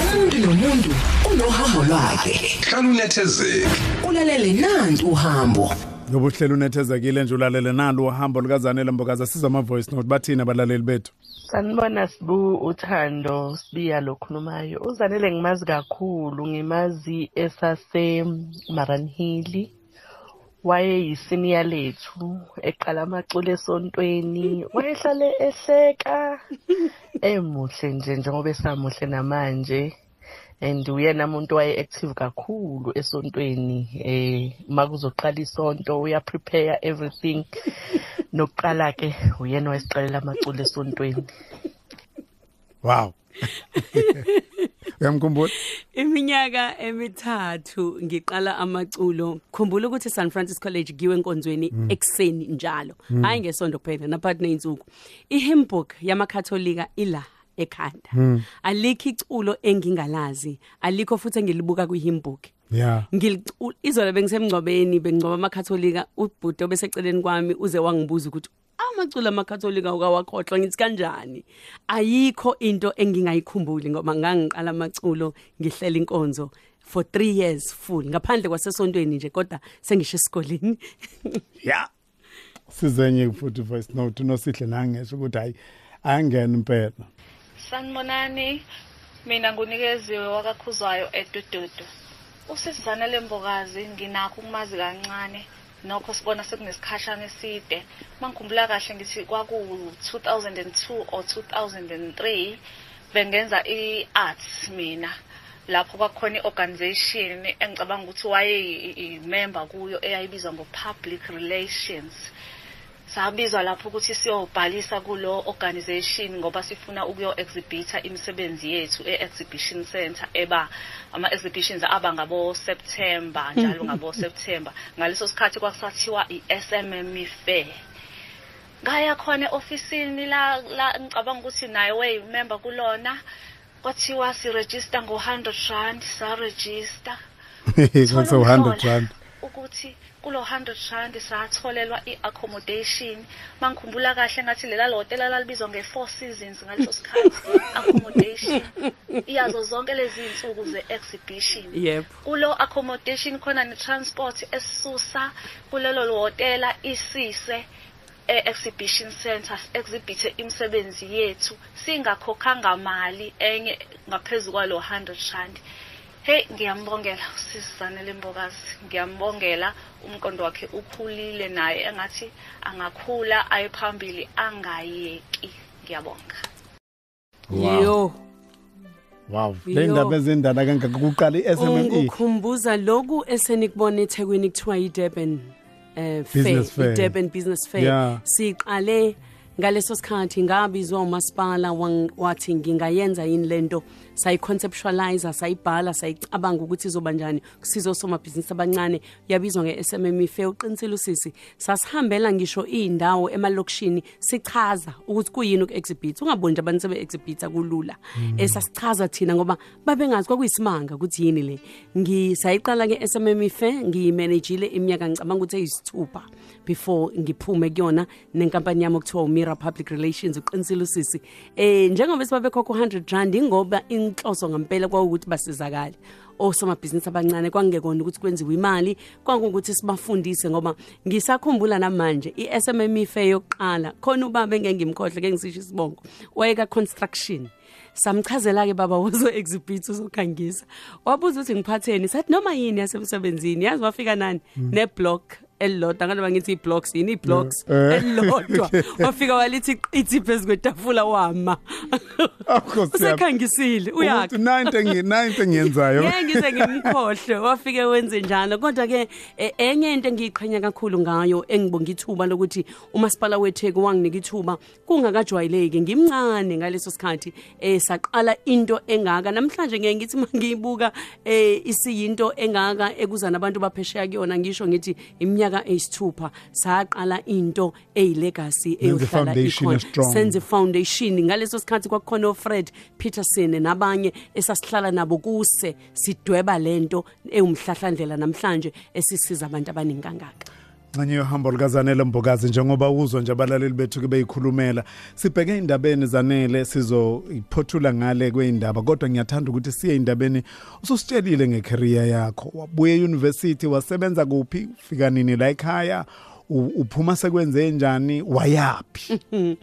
Umuntu nomuntu unohambo lwakhe. Hlala unethezeke. Ulalele nanti uhambo. Yobuhlelo unethezekile nje ulalele nalo uhambo lukazanele Mbokazi siza ama voice note. Bathina abalaleli bethu. Sanibona sibu uthando sibiya lokhulumayo uzanele ngimazi kakhulu ngimazi esase Maranhill wayeyisiniya lethu eqala amaculo esontweni wayehlale ehleka. Emuhle nje njengoba esamuhle namanje. And uyena umuntu waye active kakhulu esontweni eh makuzoqala isonto uya prepare everything. Nokuqala ke uyena wayesiqalela amaculo esontweni. Wow. Uyamkhumbula? Iminyaka emithathu ngiqala amaculo. Khumbula ukuthi San Francisco College giwe enkonzweni ekseni njalo. Hayi ngesonto kuphela naphakathi neinsuku ihymn book yamakatholika ila ekhanda. Alikho iculo engingalazi alikho futhi engilibuka kwi hymn book. Yeah ngilicula izolo bengisemngcwabeni bengcwaba amakatholika ubhuti obeseceleni kwami uze wangibuza ukuthi amaculo amakatholika awakakhohlwa ngithi kanjani? Ayikho into engingayikhumbuli ngoba ngangiqala amaculo ngihlela inkonzo for 3 years full. Ngaphandle kwasesontweni nje kodwa sengisho esikoleni. Ya. Sizenye futhi voice note nosihle nangesho ukuthi hayi angena impela. Sanibonani mina ngunikeziwe wakakhuzwayo edududu. Usisizana lembokazi nginakho ukumazi kancane. Nokho sibona sekunesikhashana eside. Mangikhumbula kahle ngithi kwaku-2002 or 2003 bengenza i-arts mina. Lapho kwakukhona i-organization engicabanga ukuthi waye-member kuyo eyayibizwa ngo-public relations. Sabizwa lapho ukuthi siyobhalisa kulo organization ngoba sifuna ukuyo-exhibitha imisebenzi yethu e-exhibition center eba ama-exhibitions aba ngabo-september njalo ngabo-september. Ngaleso sikhathi kwakusathiwa i-smm fair. Ngaya khona e-ofisini la la ngicabanga ukuthi naye wayimember kulona kwathiwa sirejista ngo-hundred rand sarejista ngase 100 rand. ukuthi kulo 100 rand satholelwa i-accommodation. Mangikhumbula kahle ngathi lela hotela lalibizwa nge-four seasons ngaleso sikhathi accommodation. Iyazo zonke lezi iy'nsuku ze-exhibition. Yebo kulo accommodation khona ne-transport esisusa kulelo hotela isise e-exhibition center exhibithe imisebenzi yethu. Singakhokhanga mali enye ngaphezu kwalo 100 rand. Hey ngiyambongela usisizane lembokazi. Ngiyambongela umqondo wakhe ukhulile naye engathi angakhula aye phambili angayeki. Ngiyabonga. Yo. Wow. Yo. le ndaba ezindala kangaka kuqala i-SMME ungikhumbuza loku esenikubona eThekwini kuthiwa iDurban eh fair Business fair. iDurban business fair. Yeah. siqale ngaleso sikhathi ngabizwa umasipala wang- wathi ngingayenza yini lento sayiconceptualize sayibhala sayicabanga ukuthi izoba njani. Kusiza osomabhizinisi abancane yabizwa nge-SMME fair. Uqinisile usisi? Sasihambela ngisho iy'ndawo emalokishini sichaza ukuthi kuyini uku-exhibit ungaboni nje abantu sebe-exhibita kulula. Um sasichaza thina ngoba babengazi kwakuyisimanga ukuthi yini le. Ngisayiqala ke-SMME fair ngiyimanejile iminyaka ngicabanga ukuthi eyisithupha. Before ngiphume kuyona nenkampani yami okuthiwa umira public relations uqinisile usisi. Eh njengoba sibabekhokha u100 rand ingoba inhloso ngempela kwawukuthi basizakale. Osomabhizinisi abancane kwangekona ukuthi kwenziwe imali kwangukuthi sibafundise ngoba ngisakhumbula namanje i-SMME fair yokuqala khona ubaba engeke ngimkhohle ke ngisisho isibongo wayeka construction samchazela ke baba wozo exhibit uzokhangisa. Wabuza ukuthi ngiphatheni sathi noma yini yasemsebenzini? Yazi wafika nani? Ne block elilodwa ngaloba ngithi i-blocks yini i-blocks? Eh. elilodwa. Wafika walithi qithi phezu kwetafula wama. Usekhangisile uyakha Ukuthi nine engi nine engiyenzayo. Ngeke ngize ngimkhohle wafike wenze njalo. Kodwa ke eh, enye into engiyiqhenya kakhulu ngayo engibonga ithuba lokuthi umasipala weTheku wanginika ithuba kungakajwayeleki. Ngimncane ngaleso sikhathi eh saqala into engaka. Namhlanje ngeke ngithi mangiyibuka eh isiyinto engaka ekuzana abantu baphesheya kuyona ngisho ngithi iminyaka eyisithupha saqala into eyilegacy eyohlala foundation ikhona senze foundation. Ngaleso sikhathi kwakukhona uFred Peterson nabanye esasihlala nabo kuse sidweba lento ewumhlahlandlela namhlanje esisiza abantu abaningi kangaka Nganye yohambo likazanele Mbokazi njengoba uzwa nje abalaleli bethu ke beyikhulumela sibheke indabeni zanele sizophothula ngale kweindaba kodwa ngiyathanda ukuthi siye indabeni ususitshelile ngecareer yakho. Wabuye euniversity wasebenza kuphi? Ufika nini la ekhaya? u- uphuma sekwenze njani wayapi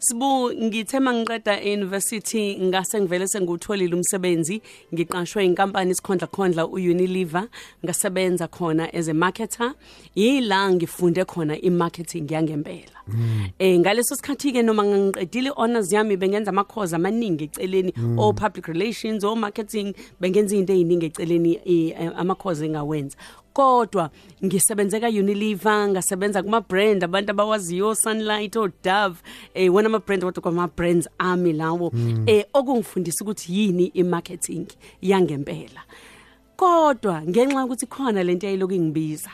Sibu ngithe mangiqeda euniversity ngase ngivele sengutholile umsebenzi. Ngiqashwe inkampani isikhondla khondla uUnilever. Ngasebenza khona as a marketer. Yila ngifunde khona imarketing yangempela. Eh ngaleso sikhathi ke noma ngiqedile honors yami bengenza amakhozi amaningi eceleni o public relations o marketing bengenza izinto eziningi eceleni eh, amakhozi engawenza. Kodwa ngisebenze ka Unilever ngasebenza kuma brand abantu abawaziyo Sunlight o Dove eh wona ama brand kodwa kwama brands ami lawo eh okungifundisa ukuthi yini imarketing yangempela. Kodwa ngenxa ukuthi khona lento eyiloku ingibiza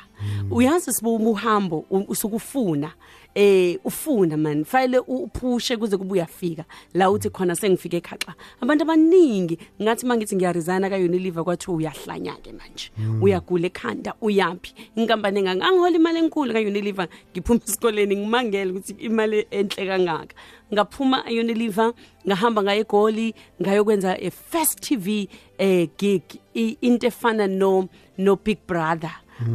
uyazi sibuba uhambo u- usukufuna. Eh ufuna man file uphushe kuze kube uyafika. La uthi khona sengifike ekhaxa abantu abaningi ngathi mangithi ngiyarizana ka Unilever kwathi uyahlanya ke manje uyagula ekhanda uyapi inkampani engangihola imali enkulu ka Unilever ngiphuma esikoleni ngimangele ukuthi imali enhle kangaka. Ngaphuma Unilever ngahamba ngaye eGoli ngayokwenza a first TV eh gig i- into efana no no Big Brother.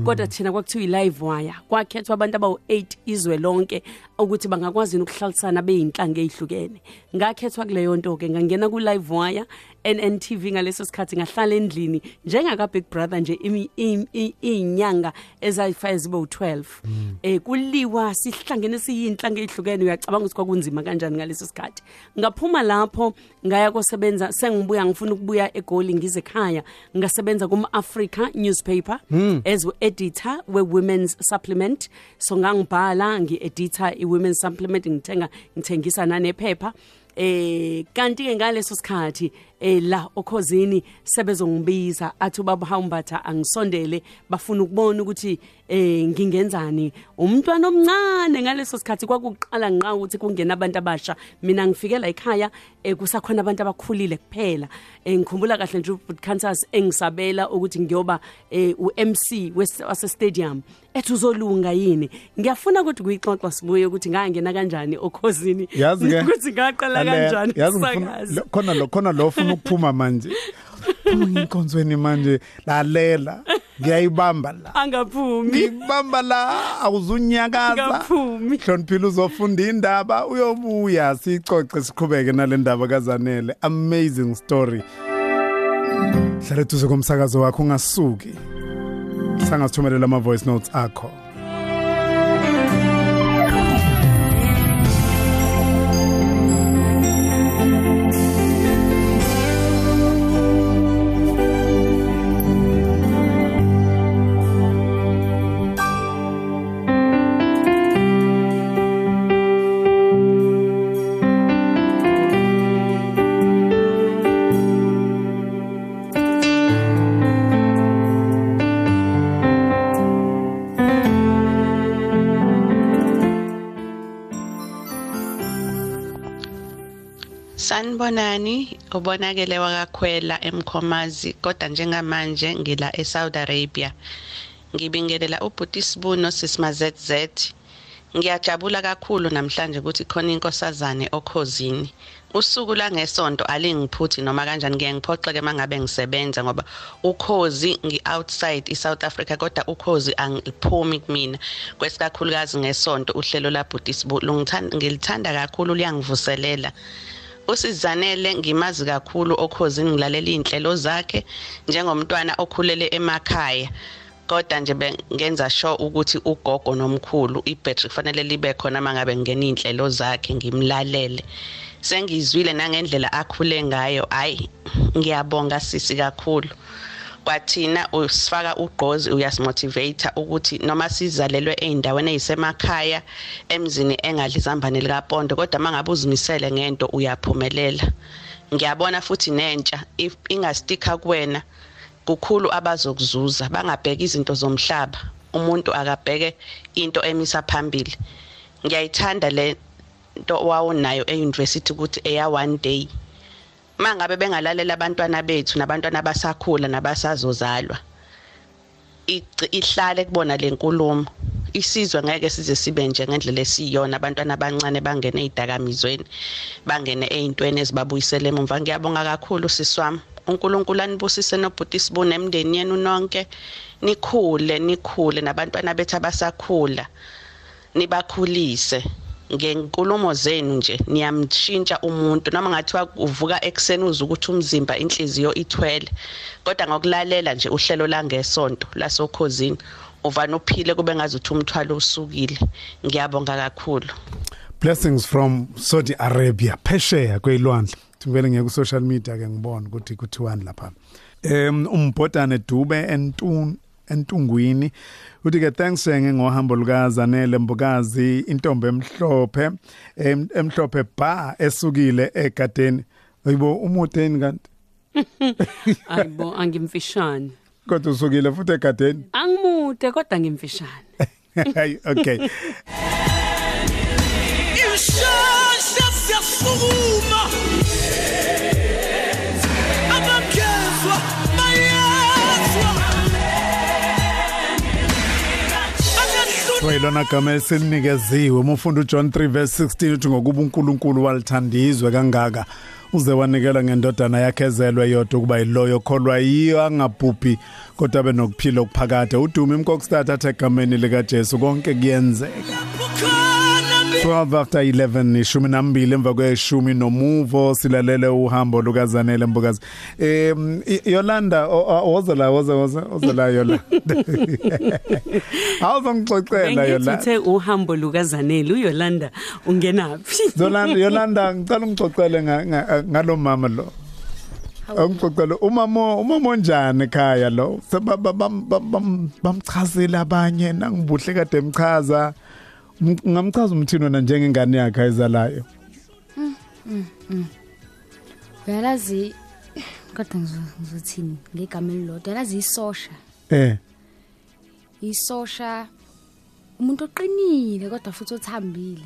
Kodwa thina kwakuthiwa i-live wire kwakhethwa abantu abawu-8 izwe lonke ukuthi bangakwazi yini ukuhlalisana beyinhlanga ezihlukene ngakhethwa kuleyo nto-ke ngangena ku-live wire NNTV ngaleso sikhathi ngahlala endlini njengaka Big Brother nje imi- im- i- iyinyanga ezayifa ezibo 12 eh kuliwa sihlangene siyinhlanga ezihlukene uyacabanga ukuthi kwakunzima kanjani ngaleso sikhathi. Ngaphuma lapho ngaya kosebenza sengibuya ngifuna ukubuya eGoli ngize ekhaya ngasebenza kuma Africa newspaper as editor we women's supplement. So ngangibhala ngieditor i women's supplement ngithenga ngithengisa nanephepha. Eh kanti ke ngaleso sikhathi eh la okhozini sebezongibiza. Athi ubaba Hawumbatha angisondele bafuna ukubona ukuthi eh ngingenzani. Umntwana omncane ngaleso sikhathi kwakuqala nqa ukuthi kungena abantu abasha. Mina ngifikela ekhaya eh kusakhona abantu abakhulile kuphela. Eh ngikhumbula kahle nje uBud Kansas engisabela ukuthi ngiyoba eh uMC wase stadium ethi uzolunga yini? Ngiyafuna ukuthi kuyixoxa sibuye ukuthi ngangena kanjani okhozini. Yazi ke ukuthi ngaqala Ale- kanjani yazi ngifuna kusakaza. lo- khona lo khona lo ufuna ukuphuma manje. Phuma inkonzweni manje lalela. Ngiyayibamba la. Angaphumi. Ngibamba la awuzunyakaza. Ngaphumi. hloniphile uzofunda indaba uyobuya sicoce siqhubeke nalendaba kazanele. Amazing story. Hlale duze komsakazo wakho ungasuki. Sangasithumelela ama voice notes akho. Sanibonani ubonakele wakakhwela emkhomazi kodwa njengamanje ngila eSaudi Arabia. Ngibingelela ubhuti Sibuno sisimaZZ ngiyajabula kakhulu namhlanje ukuthi khona inkosazane okhozini. Usuku langesonto alingiphuthi noma kanjani ngiye ngiphoxeke mangabe ngisebenza ngoba ukhozi ngi-outside i-south africa kodwa ukhozi angiphumi kumina. Kwesikakhulukazi ngesonto uhlelo labhuti Sibuno Ngithanda- ngilithanda kakhulu liyangivuselela usizanele ngimazi kakhulu okhozini ngilalela iy'nhlelo zakhe njengomntwana okhulele emakhaya. Kodwa nje bengenza sure ukuthi ugogo nomkhulu ibhetri kufanele libe khona uma ngabe ngingena iy'nhlelo zakhe ngimlalele. Sengizwile nangendlela akhule ngayo hhayi ngiyabonga sisi kakhulu. Kwathina usifaka ugqozi uyasimotivate ukuthi noma sizalelwe ey'ndaweni ey'semakhaya emzini engadli izambane likapondo kodwa uma ngabe uzimisele ngento uyaphumelela. Ngiyabona futhi nentsha if ingastika kuwena kukhulu abazokuzuza bangabheki izinto zomhlaba umuntu akabheke into emisa phambili. Ngiyayithanda le nto wawunayo e-university ukuthi eya one day. Mangabe bengalalela abantwana bethu nabantwana abasakhula nabasazozalwa ihlale kubona le nkulumo. Isizwe ngeke size sibe nje ngendlela esiyona abantwana abancane bangene ey'dakamizweni bangene ey'ntweni ezibabuyisela emumva ngiyabonga kakhulu sisi wami. Unkulunkulu anibusise nobhuti sibune emndeni yenu nonke. Nikhule nikhule nabantwana bethu abasakhula nibakhulise. Ngenkulumo zenu nje niyamshintsha umuntu noma ngathiwa uvuka ekuseni uze ukuthi umzimba inhliziyo ithwele. Kodwa ngokulalela nje uhlelo langesonto lasokhozini uvana uphile kube ngazuthi umthwalo usukile. Ngiyabonga kakhulu. Blessings from Saudi Arabia phesheya kweyilwandle ngivele ngiye ku social media ke ngibona ukuthi kuthiwani lapha. Em umbhodane dube entun entungwini. Uthi ke thanks eh, ngingohambo lukazanele mbukazi intombi emhlophe emhlophe ba esukile egarden uyibo umude kanti? Ayibo angimfishane. Kodwa usukile futhi egarden angimude kodwa ngimfishane okay. You should just sukuma Wayilona gama esinikeziwe umfundo uJohn 3 verse 16 uthi ngokuba uNkulunkulu walithandizwe kangaka uze wanikela ngendodana yakhe ezelwe yodwa ukuba yiloyo kholwa yiyo angabhubhi kodwa benokuphila okuphakade. Udumo imkokstad athe egameni lika Jesu konke kuyenzeka. 12 after 11 ishumi nambili emva kweshumi nomuvo silalele uhambo lukazanele mbukazi. Em Yolanda woza la woza woza woza la Yolanda awuzongixoxela Yolanda ngithe uhambo lukazanele. uYolanda ungenaphi Yolanda Yolanda ngicela ungixoxele ngalomama lo. Angixoxele umama umama onjani ekhaya lo? Bamchazile abanye nangibuhle kade emchaza ngamchaza umthini wena njengengane yakhe ayizalayo? Uyalazi kodwa ngizothini ngegama elilodwa. Yalazi isosha. Eh. Isosha umuntu oqinile kodwa futhi othambile.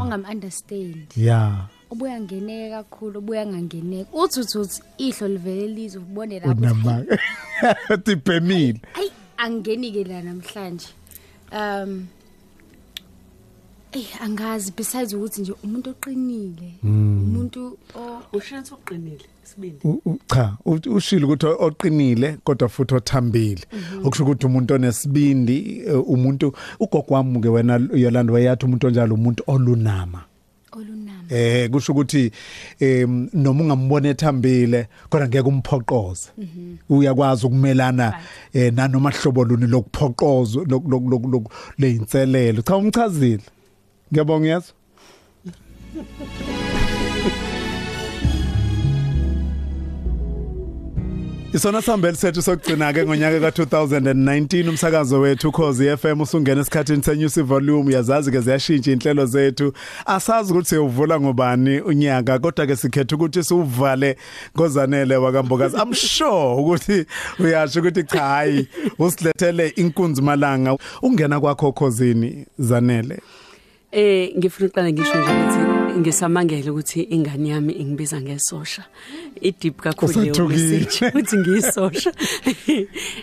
Ongam understand ya. Obuya ngeneka kakhulu obuya ngangeneka. Uthi uthi ihlo livele lizwe ubone lapho. Unamaka tipemile ayi angeni ke la namhlanje. Um Eh angazi besides ukuthi nje umuntu oqinile umuntu ushatha uqinile sibindi cha ushilo ukuthi oqinile kodwa futhi othambile. Okusho ukuthi umuntu onesibindi umuntu ugogo wami ke wena Yolanda wayathi umuntu onjalo umuntu olunama. olunama. Eh kusho ukuthi em noma ungambona ethambile kodwa ngeke umphoqoze. Uyakwazi ukumelana eh nanoma hlobo luni lokuphoqoza leyinselelo cha umchazile? Ngiyabonga yazo Isona sambeli sethu sokugcina ke ngonyaka ka2019 umsakazo wethu Ukhozi FM usungena esikhathini senews volume. Yazazi ke ziyashintsha inhlelo zethu. Asazi ukuthi uyovula ngobani unyaka kodwa ke sikhetha ukuthi siuvale ngozanele wakambokazi. I'm sure ukuthi uyasho ukuthi cha hayi usilethele inkunzi malanga. Ungena kwakho Ukhozini zanele. Eh ngifuna uqala ngisho nje ukuthi ngisamangela ukuthi ingane yami ingibiza ngesosha. I-deep kakhulu leyo message ukuthi ngiyisosha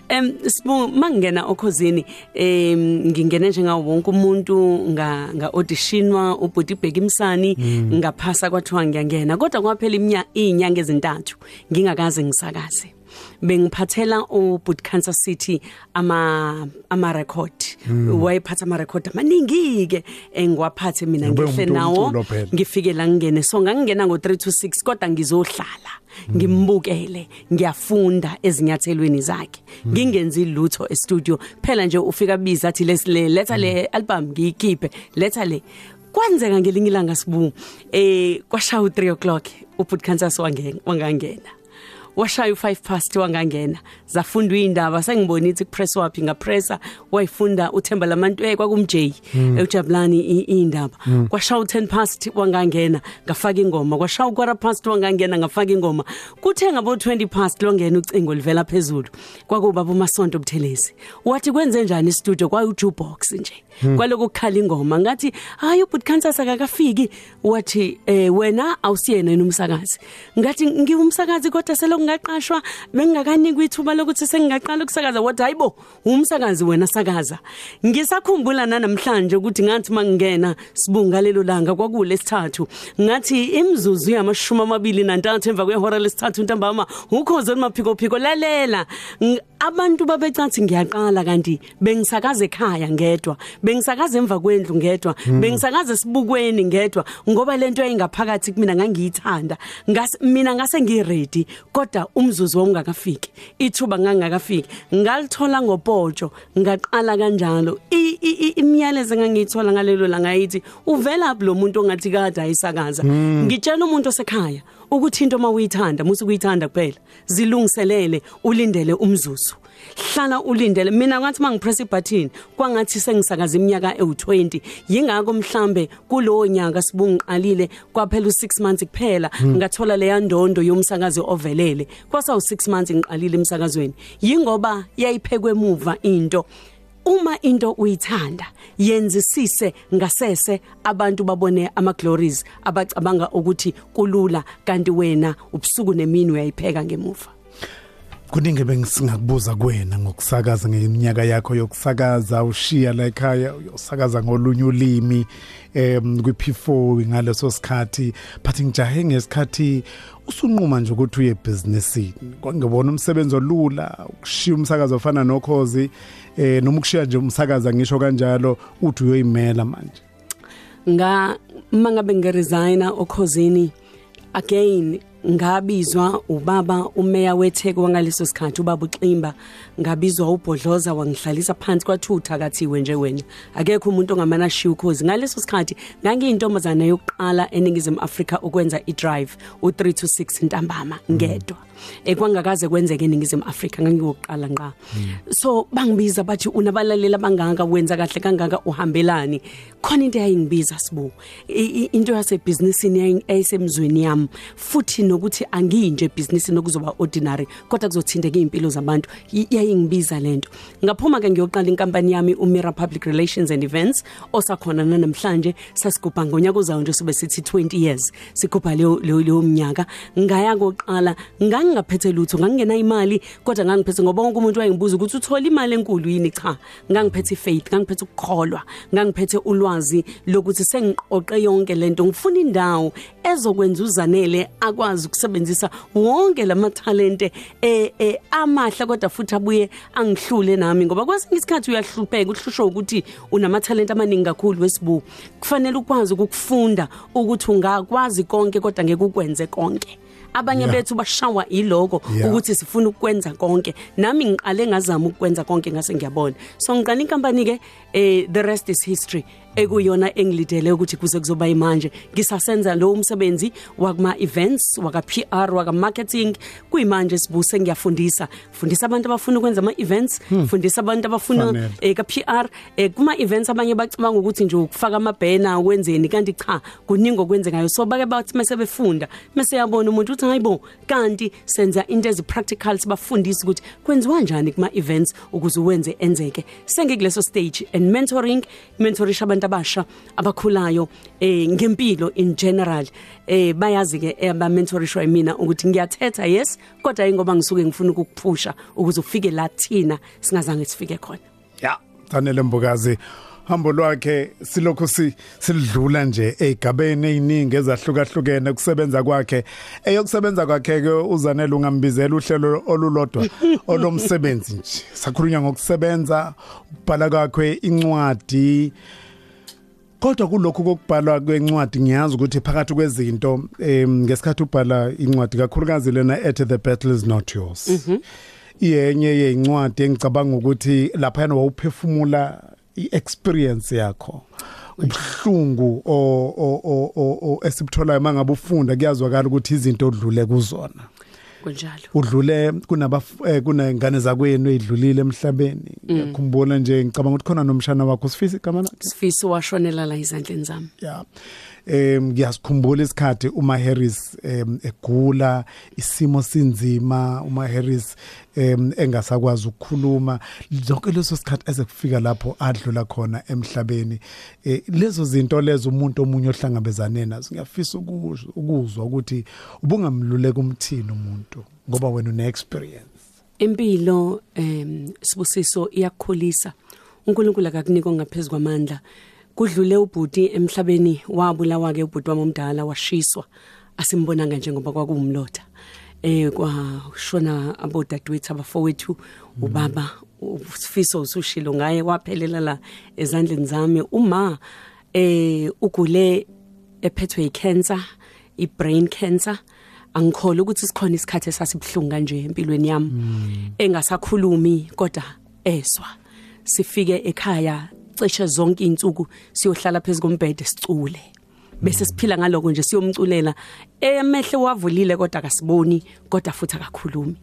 em sibu mangena okhozini em ngingene njengawo wonke umuntu nga nga auditionwa ubhuti ibheki imsani ngaphasa kwathiwa ngiyangena kodwa kwaphela iminyaka izinyanga ezintathu ngingakaze ngisakaze. Bengiphathela uBoot Cancer City ama ama record wayephatha ama record amaningi ke engiwaphathe mina ngihle nawo. ngifike la ngene so ngangena ngo 326 kodwa ngizohlala. Ngimbukele ngiyafunda ezinyathelweni zakhe. Ngingenzi lutho e studio phela nje ufika biza athi lesile letha le album ngiyikhiphe. Letha le. Kwenzeka ngelinye ilanga sibu eh kwashaya u3 o'clock uBoot Cancer wangangena. Washaya u5 past wangangena. Zafundwa indaba sengibonithi kupress wapi ngapressa wayifunda uThemba lamantu kwakumJ eJabulani indaba kwashaya u10 past wangangena ngafaka ingoma. Kwashaya ukwara past wangangena ngafaka ingoma. Kuthe ngabo 20 past longena ucingo livela phezulu kwakuba bomasonto buthelezi. Wathi kwenze njani studio kwa jukebox nje. Kwaloku kukhala ingoma ngathi hayi ubut cancer sakakafiki wathi eh wena awusiyena nomsakazi ngathi ngiwumsakazi kodwa seloko ngaqashwa bengingakanikwa ithuba lokuthi sengingaqala ukusakaza wathi hayibo umsakazi wena sakaza. Ngisakhumbula namhlanje ukuthi ngathi mangingena sibunga lelo langa kwakule sithathu ngathi imzuzu yamashumi amabili nantathu emva kwehora lesithathu ntambama ukhoze maphiko phiko lalela abantu babecathi ngiyaqala kanti bengisakaza ekhaya ngedwa bengisakaza emva kwendlu ngedwa bengisakaza sibukweni ngedwa ngoba lento ayingaphakathi kumina ngangiyithanda. Mina ngase ngiready kodwa umzuzu ongakafiki ithuba ngangakafiki. Ngalithola ngopotsho ngaqala kanjalo. Imiyalezo engangiyithola ngalelo langa yithi uvela lo muntu ongathi kade ayisakaza? Ngitshela umuntu osekhaya ukuthi into mawuyithanda musu kuyithanda kuphela zilungiselele ulindele umzuzu. Hlala ulindele. Mina ngathi mangipress ibutton kwangathi sengisakaza iminyaka ewu20 yingakho mhlambe kulowo nyaka sibungiqalile kwaphela u6 months kuphela ngathola leya ndondo yomsakazi ovelele. Kwasa u6 months ngiqalile emsakazweni. Yingoba yayiphekwe emuva into. Uma into uyithanda yenzisise ngasese abantu babone ama glories abacabanga ukuthi kulula kanti wena ubusuku nemini uyayipheka ngemuva. Kuningi bengisingakubuza kuwena ngokusakaza ngeminyaka yakho yokusakaza ushiya la ekhaya uyosakaza ngolunye ulimi em kwi P4 ngaleso sikhathi. But ngijahe ngesikhathi usunquma nje ukuthi uye businessini kwangibona umsebenzi olula ukushiya umsakazo ofana nokhozi eh noma ukushiya nje umsakaza ngisho kanjalo uthi uyoyimela manje. Nga mangabe ngeresigna okhozini again ngabizwa ubaba umeya wetheko wangaleso sikhathi ubaba uXimba. Ngabizwa ubhodloza wangihlalisa phansi kwathutha kathiwe nje wena. Akekho umuntu ongamana shiya ukhozi. Ngaleso sikhathi ngangiyintombazana yokuqala eningizimu Afrika ukwenza i-drive u3 to 6 ntambama ngedwa. Ekwangakaze kwenzeke eningizimu Afrika ngangiyokuqala nqa so bangibiza bathi unabalaleli abangaka wenza kahle kangaka uhambelani. Khona into eyayingibiza sibu. I- i- into yasebusinessini eyisemzweni yami. Futhi nokuthi angiyinje business nokuzoba ordinary kodwa kuzothindeka impilo zabantu. Y- yayingibiza lento ngaphuma ke ngiyoqala inkampani yami uMira Public Relations and Events osakhona namhlanje sasigubha ngonyaka ozayo nje sobe sithi 20 years. Sigubha leyo leyo leyo mnyaka ngaya koqala ngangingaphethe lutho ngangena imali kodwa ngangiphethe ngoba wonke umuntu wayengibuza ukuthi uthola imali enkulu yini cha. Ngangiphethe faith ngangiphethe ukukholwa ngangiphethe ulwazi lokuthi sengiqoqe yonke lento ngifuna indawo ezokwenza uzanele akwazi ukusebenzisa wonke lamatalente eh eh, amahle kodwa futhi abuye angihlule nami. Ngoba kwesinye isikhathi uyahlupheka uhlushwa ukuthi unamatalente amaningi kakhulu wesibu kufanele ukwazi ukufunda ukuthi ungakwazi konke kodwa ngeke ukwenze konke. Abanye Yeah. bethu bashawa iloko Yeah. ukuthi sifuna ukwenza konke. Nami ngiqale ngazama ukwenza konke ngase ngiyabona. So ngiqala inkampani ke eh the rest is history. Ekuyona engilidele ukuthi kuze kuzoba imanje ngisasenza lo umsebenzi wakuma events waka PR waka marketing. Kuyimanje sibuse ngiyafundisa. Fundisa abantu abafuna ukwenza ama events Hmm. fundisa abantu abafuna Fanele. eh ka PR eh kuma events abanye bacabanga ukuthi nje ukufaka ama banner wenzeni kanti cha kuningi okwenzekayo. So bake bathi mase befunda mase yabona umuntu uthi hayibo kanti senza into ezi practical sibafundisa ukuthi kwenziwa kanjani kuma events ukuze uwenze enzeke. Sengikuleso stage and mentoring mentorisha abantu abasha abakhulayo eh ngempilo in general. Eh bayazi ke aba mentorishwa yimina ukuthi ngiyathetha yes kodwa ingoba ngisuke ngifuna ukukuphusha ukuze ufike la thina singazange sifike khona. Ya Daniel Mbukazi hambo lwakhe silokho si silidlula nje egabeni eziningi ezahlukahlukene kusebenza kwakhe. Eyokusebenza kwakhe ke uzanele ungambizela uhlelo olulodwa olomsebenzi nje. Sakhulunywa ngokusebenza ubhala kwakhe incwadi Kodwa kulokhu kokubhalwa kwencwadi ngiyazi ukuthi phakathi kwezinto em ngesikhathi ubhala incwadi kakhulukazi lena ethi the battle is not yours. Iyenye yencwadi engicabanga ukuthi lapha yana wawuphefumula iexperience yakho. Ubhlungu o o o- o o esibtholayo mangabe ufunda kuyazwakala ukuthi izinto odlule kuzona. Kunjalo. Udlule kunaba eh, kunengane zakwenu edlulile emhlabeni. Mm. ngiyakhumbula nje ngicabanga ukuthi khona nomshana wakho sifisa igama lakhe? Sifiso washonela la izandleni zami. Ya. Em ngiyasikhumbula isikhathi uma Harris em egula isimo sinzima uma Harris em engasakwazi ukukhuluma. Zonke leso sikhathi ezekufika lapho adlula khona emhlabeni eh, lezo zinto lezo umuntu omunye ohlangabezane nazo ngiyafisa ukuzwa ukuthi ubungamluleka umthini umuntu ngoba wena une experience impilo em sibusiso iyakukhulisa. uNkulunkulu akakunika ongaphezulu kwamandla. Kudlule ubhuti emhlabeni wabulawa ke ubhuti wami omdala washiswa. Asimbonanga njengoba kwakuwumlotha. Eh kwashona abodadewethu abafowethu ubaba usifiso usushilo ngaye waphelela la ezandleni zami. Uma eh ugule ephethwe icancer ibrain cancer angikholwa ukuthi sikhona isikhathi esasibhlungu kanje empilweni yami. Engasakhulumi kodwa eswa. Sifike ekhaya cishe zonke izinsuku siyohlala phezulu kombhede sicule. Bese siphila ngaloko nje siyomculela. Emehle wavulile kodwa akasiboni kodwa futhi akakhulumi.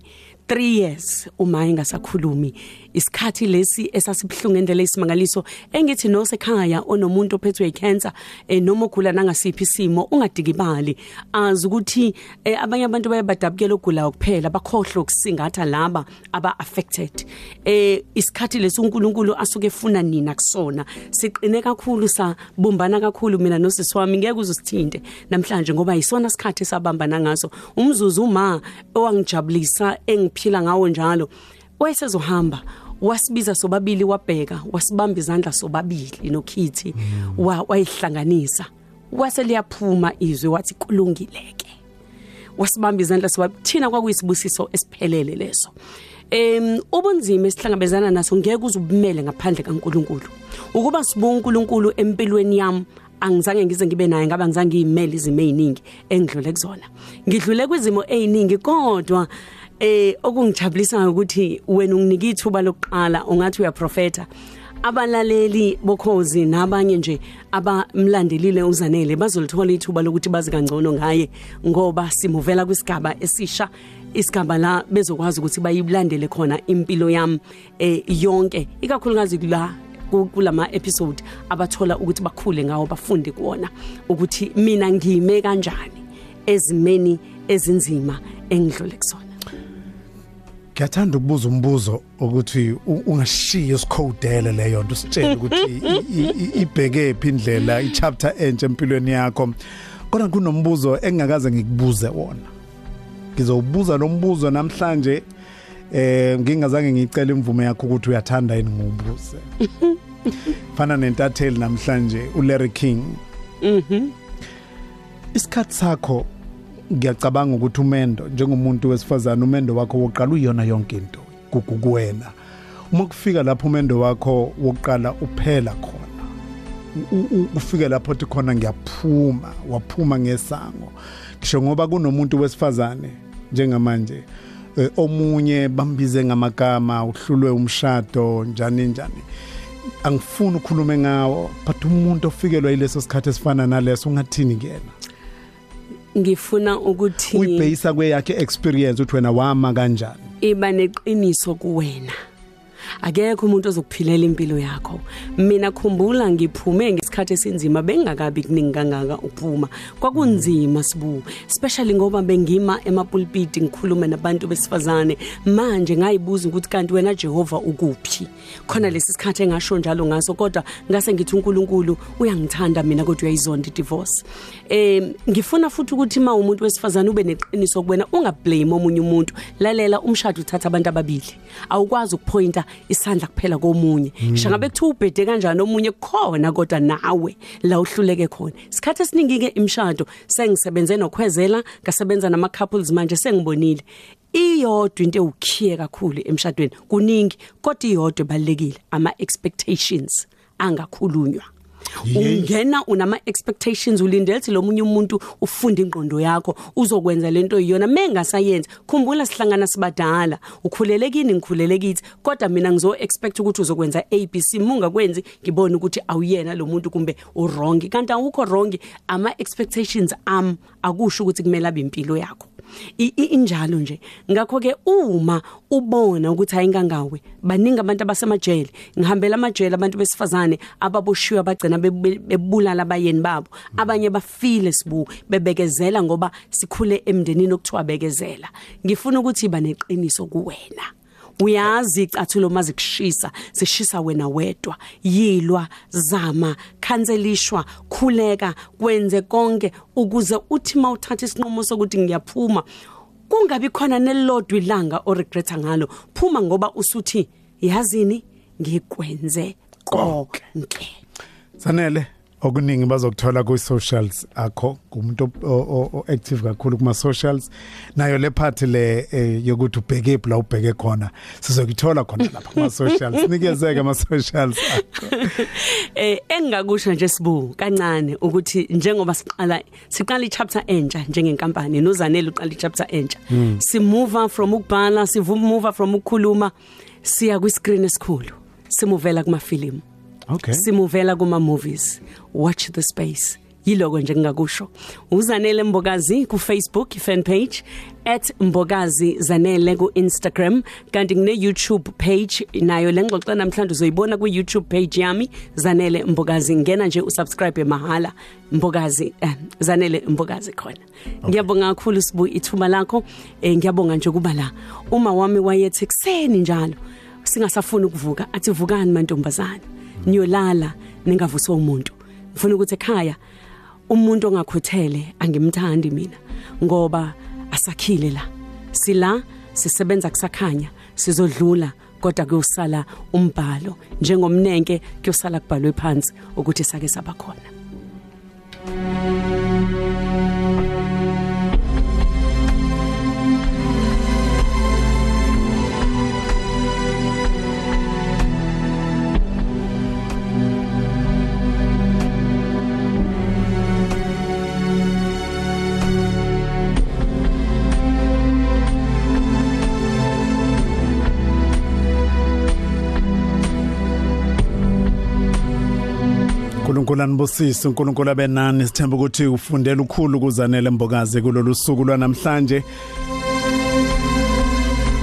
3 years uma engasakhulumi isikhathi lesi esasibhlungu endlela isimangaliso engithi no sekhaya onomuntu ophethwe icancer eh noma ugula nangasiphi isimo ungadikibali. Azi ukuthi eh, abanye abantu bayabadabukela ukugula kuphela bakhohlwe ukusingatha laba aba affected eh isikhathi lesi uNkulunkulu asuke efuna nina kusona. Siqine kakhulu sabumbana kakhulu mina nosisi wami ngeke uzusithinte namhlanje ngoba isona isikhathi sabambana ngaso. Umzuzu uma owangijabulisa engiphila ngawo njalo wayesezohamba. Wasibiza sobabili wabheka wasibamba izandla sobabili nokhithi wa wayihlanganisa wase liyaphuma izwi wathi kulungileke wasibamba izandla sobabili thina kwakuyisibusiso esiphelele leso Em ubunzima esihlangabezana naso ngeke uzubumele ngaphandle kaNkuluNkulu. Ukuba sibu uNkulunkulu empilweni yami angizange ngize ngibe naye ngaba ngizange ngiyimele izimo eziningi engidlule kuzona. Ngidlule kwizimo eziningi kodwa eh okungijabulisa ukuthi wena unginike ithuba lokuqala ungathi uyaprofeta. Abalaleli bokhozi nabanye nje abamlandelile uzanele bazolithola ithuba lokuthi bazi kangcono ngaye ngoba simuvela kwisigaba esisha isigaba la bezokwazi ukuthi bayilandele khona impilo yami eh yonke ikakhulukazi la ku- kulama episode abathola ukuthi bakhule ngawo bafunde kuona ukuthi mina ngime kanjani ezimeni ezinzima engidlule kusona. Ngiyathanda ukubuza umbuzo ukuthi u- ungashiya isikhowudele leyo nto usitshele ukuthi i- i- i- ibheke phi indlela ichapter entsha empilweni yakho. Kodwa kunombuzo engingakaze ngikubuze wona. Ngizowubuza lo mbuzo namhlanje eh ngingazange ngicela imvume yakho ukuthi uyathanda yini ngubuze. Fana nentatheli namhlanje uLarry King. Mhm. Isikhathi sakho ngiyacabanga ukuthi umendo njengomuntu wesifazana umendo wakho wokuqala uyona yonke into kukuwena uma kufika lapho umendo wakho wokuqala uphela khona u- u- ufike lapho uthi khona ngiyaphuma waphuma ngesango. Ngisho ngoba kunomuntu wesifazane njengamanje eh, omunye bambize ngamagama uhlulwe umshado njani njani. Angifuni ukukhulume ngawo but umuntu ofikelwa yileso sikhathi esifana naleso ungathini kuyena? Ngifuna ukuthi uyibhayisa kweyakhe experience uthi wena wama kanjani? Iba neqiniso kuwena. Akekho umuntu ozokuphilela impilo yakho. Mina khumbula ngiphume ngesikhathi esinzima bengakabi kuningi kangaka ukuphuma. Kwakunzima sibu. Especially ngoba bengima emapulpiti ngikhuluma nabantu besifazane. Manje ngayibuza ukuthi kanti wena Jehova ukuphi? Khona lesi sikhathi engasho njalo ngaso kodwa ngase ngithi uNkulunkulu uyangithanda mina kodwa uyayizonda divorce eh ngifuna futhi ukuthi ma umuntu wesifazane ube neqiniso kuwena ungablame omunye umuntu. Lalela umshado uthatha abantu ababili. Awukwazi ukupointa isandla kuphela komunye. Ngisho ngabe kuthiwa ubhede kanjani omunye khona kodwa nawe la uhluleke khona. Isikhathi esiningi ke imshado sengisebenze nokhwezela ngasebenza nama couples manje sengibonile. Iyodwa into ewukhiye kakhulu emshadweni kuningi kodwa iyodwa ebalekile ama expectations angakhulunywa. Ungena unama expectations ulindele ukuthi lo munye umuntu ufunda ingqondo yakho uzokwenza lento iyona mengasayenza khumbula sihlangana sibadala. Ukhulelekini ngikhulelekithi kodwa mina ngizo expect ukuthi uzokwenza ABC munga kwenzi ngibona ukuthi awuyena lo muntu kumbe u wrong kanti awukho wrong ama expectations am akusho ukuthi kumele abe impilo yakho. I- i- injalo nje. Ngakho ke uma ubona ukuthi ayingangawe baningi abantu abasemajele. Ngihambela amajele abantu besifazane ababoshiwe abagcina bebe- bebulala abayeni babo. Abanye bafile sibu bebekezela ngoba sikhule emndenini okuthiwa bekezela. Ngifuna ukuthi iba neqiniso kuwena. Uyazi icathulo mazikushisa sishisa wena wedwa. Yilwa zama khanselishwa khuleka kwenze konke ukuze uthi mawuthatha isinqumo sokuthi ngiyaphuma. Kungabi khona nelodwa ilanga o regreta ngalo. Phuma ngoba usuthi yazini? Ngikwenze konke. Sanele okuningi bazokuthola ku socials akho kumuntu o- o- o active kakhulu kuma socials nayo le part le eh, yokuthi ubheke phi la ubheke khona sizokuthola khona lapha kuma socials nikezeke ama socials akho. Eh engakusho nje sibu kancane ukuthi njengoba siqala siqala ichapter entsha njengenkampani nozanele uqala ichapter entsha Mm. si move from ukubhala si move from ukukhuluma siya kwi screen esikhulu simuvela kuma film okay. Simuvela kuma movies watch the space. Yiloko nje ngingakusho. Uzanele mbokazi ku Facebook fan page @mbokazi zanele ku Instagram kanti ngine YouTube page. Nayo lengxoxa namhlanje uzoyibona ku YouTube page yami zanele mbokazi. Ngena nje usubscribe mahala. Mbokazi eh, zanele mbokazi khona. Ngiyabonga kakhulu sibu ithuba lakho. Eh, ngiyabonga nje kuba la uma wami wayethi ekseni njalo? Singasafuni ukuvuka. Athi vukani mantombazana niyolala ningavuswa umuntu. Ngifuna ukuthi ekhaya umuntu ongakhuthele angimthandi mina ngoba asakhile la. Sila sisebenza kusakhanya sizodlula kodwa kuyosala umbhalo. Njengomnenke kuyosala kubhalwe phansi ukuthi sake sabakhona uNkulunkulu anibusise uNkulunkulu abenani sithemba ukuthi ufundela ukukhulu kuzanele mbokazi kulolu suku lwanamhlanje.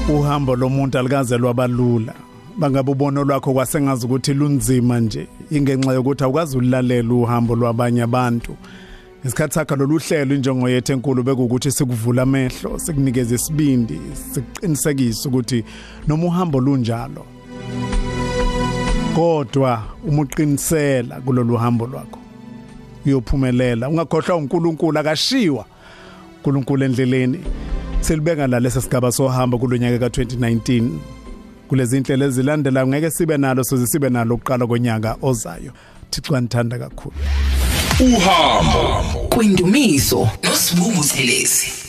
Uhambo lomuntu alikaze lwabalula. Bangabe ubono lwakho kwasengazi ukuthi lunzima nje ingenxa yokuthi awukazi ulalela uhambo lwabanye abantu. Isikhathi sakho lolu hlelo injongo yethu enkulu bekuwukuthi sikuvula amehlo sikunikeze isibindi siqinisekise ukuthi noma uhambo lunjalo kodwa uma uqinisela kulolu hambo lwakho. Uyophumelela ungakhohlwa uNkulunkulu akashiwa uNkulunkulu endleleni. Selibeka la lesa sigaba sohamba kulonyaka ka2019 kulezi inhlelo ezilandelayo ngeke sibe nalo soze sibe nalo ukuqala konyaka ozayo. Thixo anithanda kakhulu. Uhambo kwindumiso nosibungu thelezi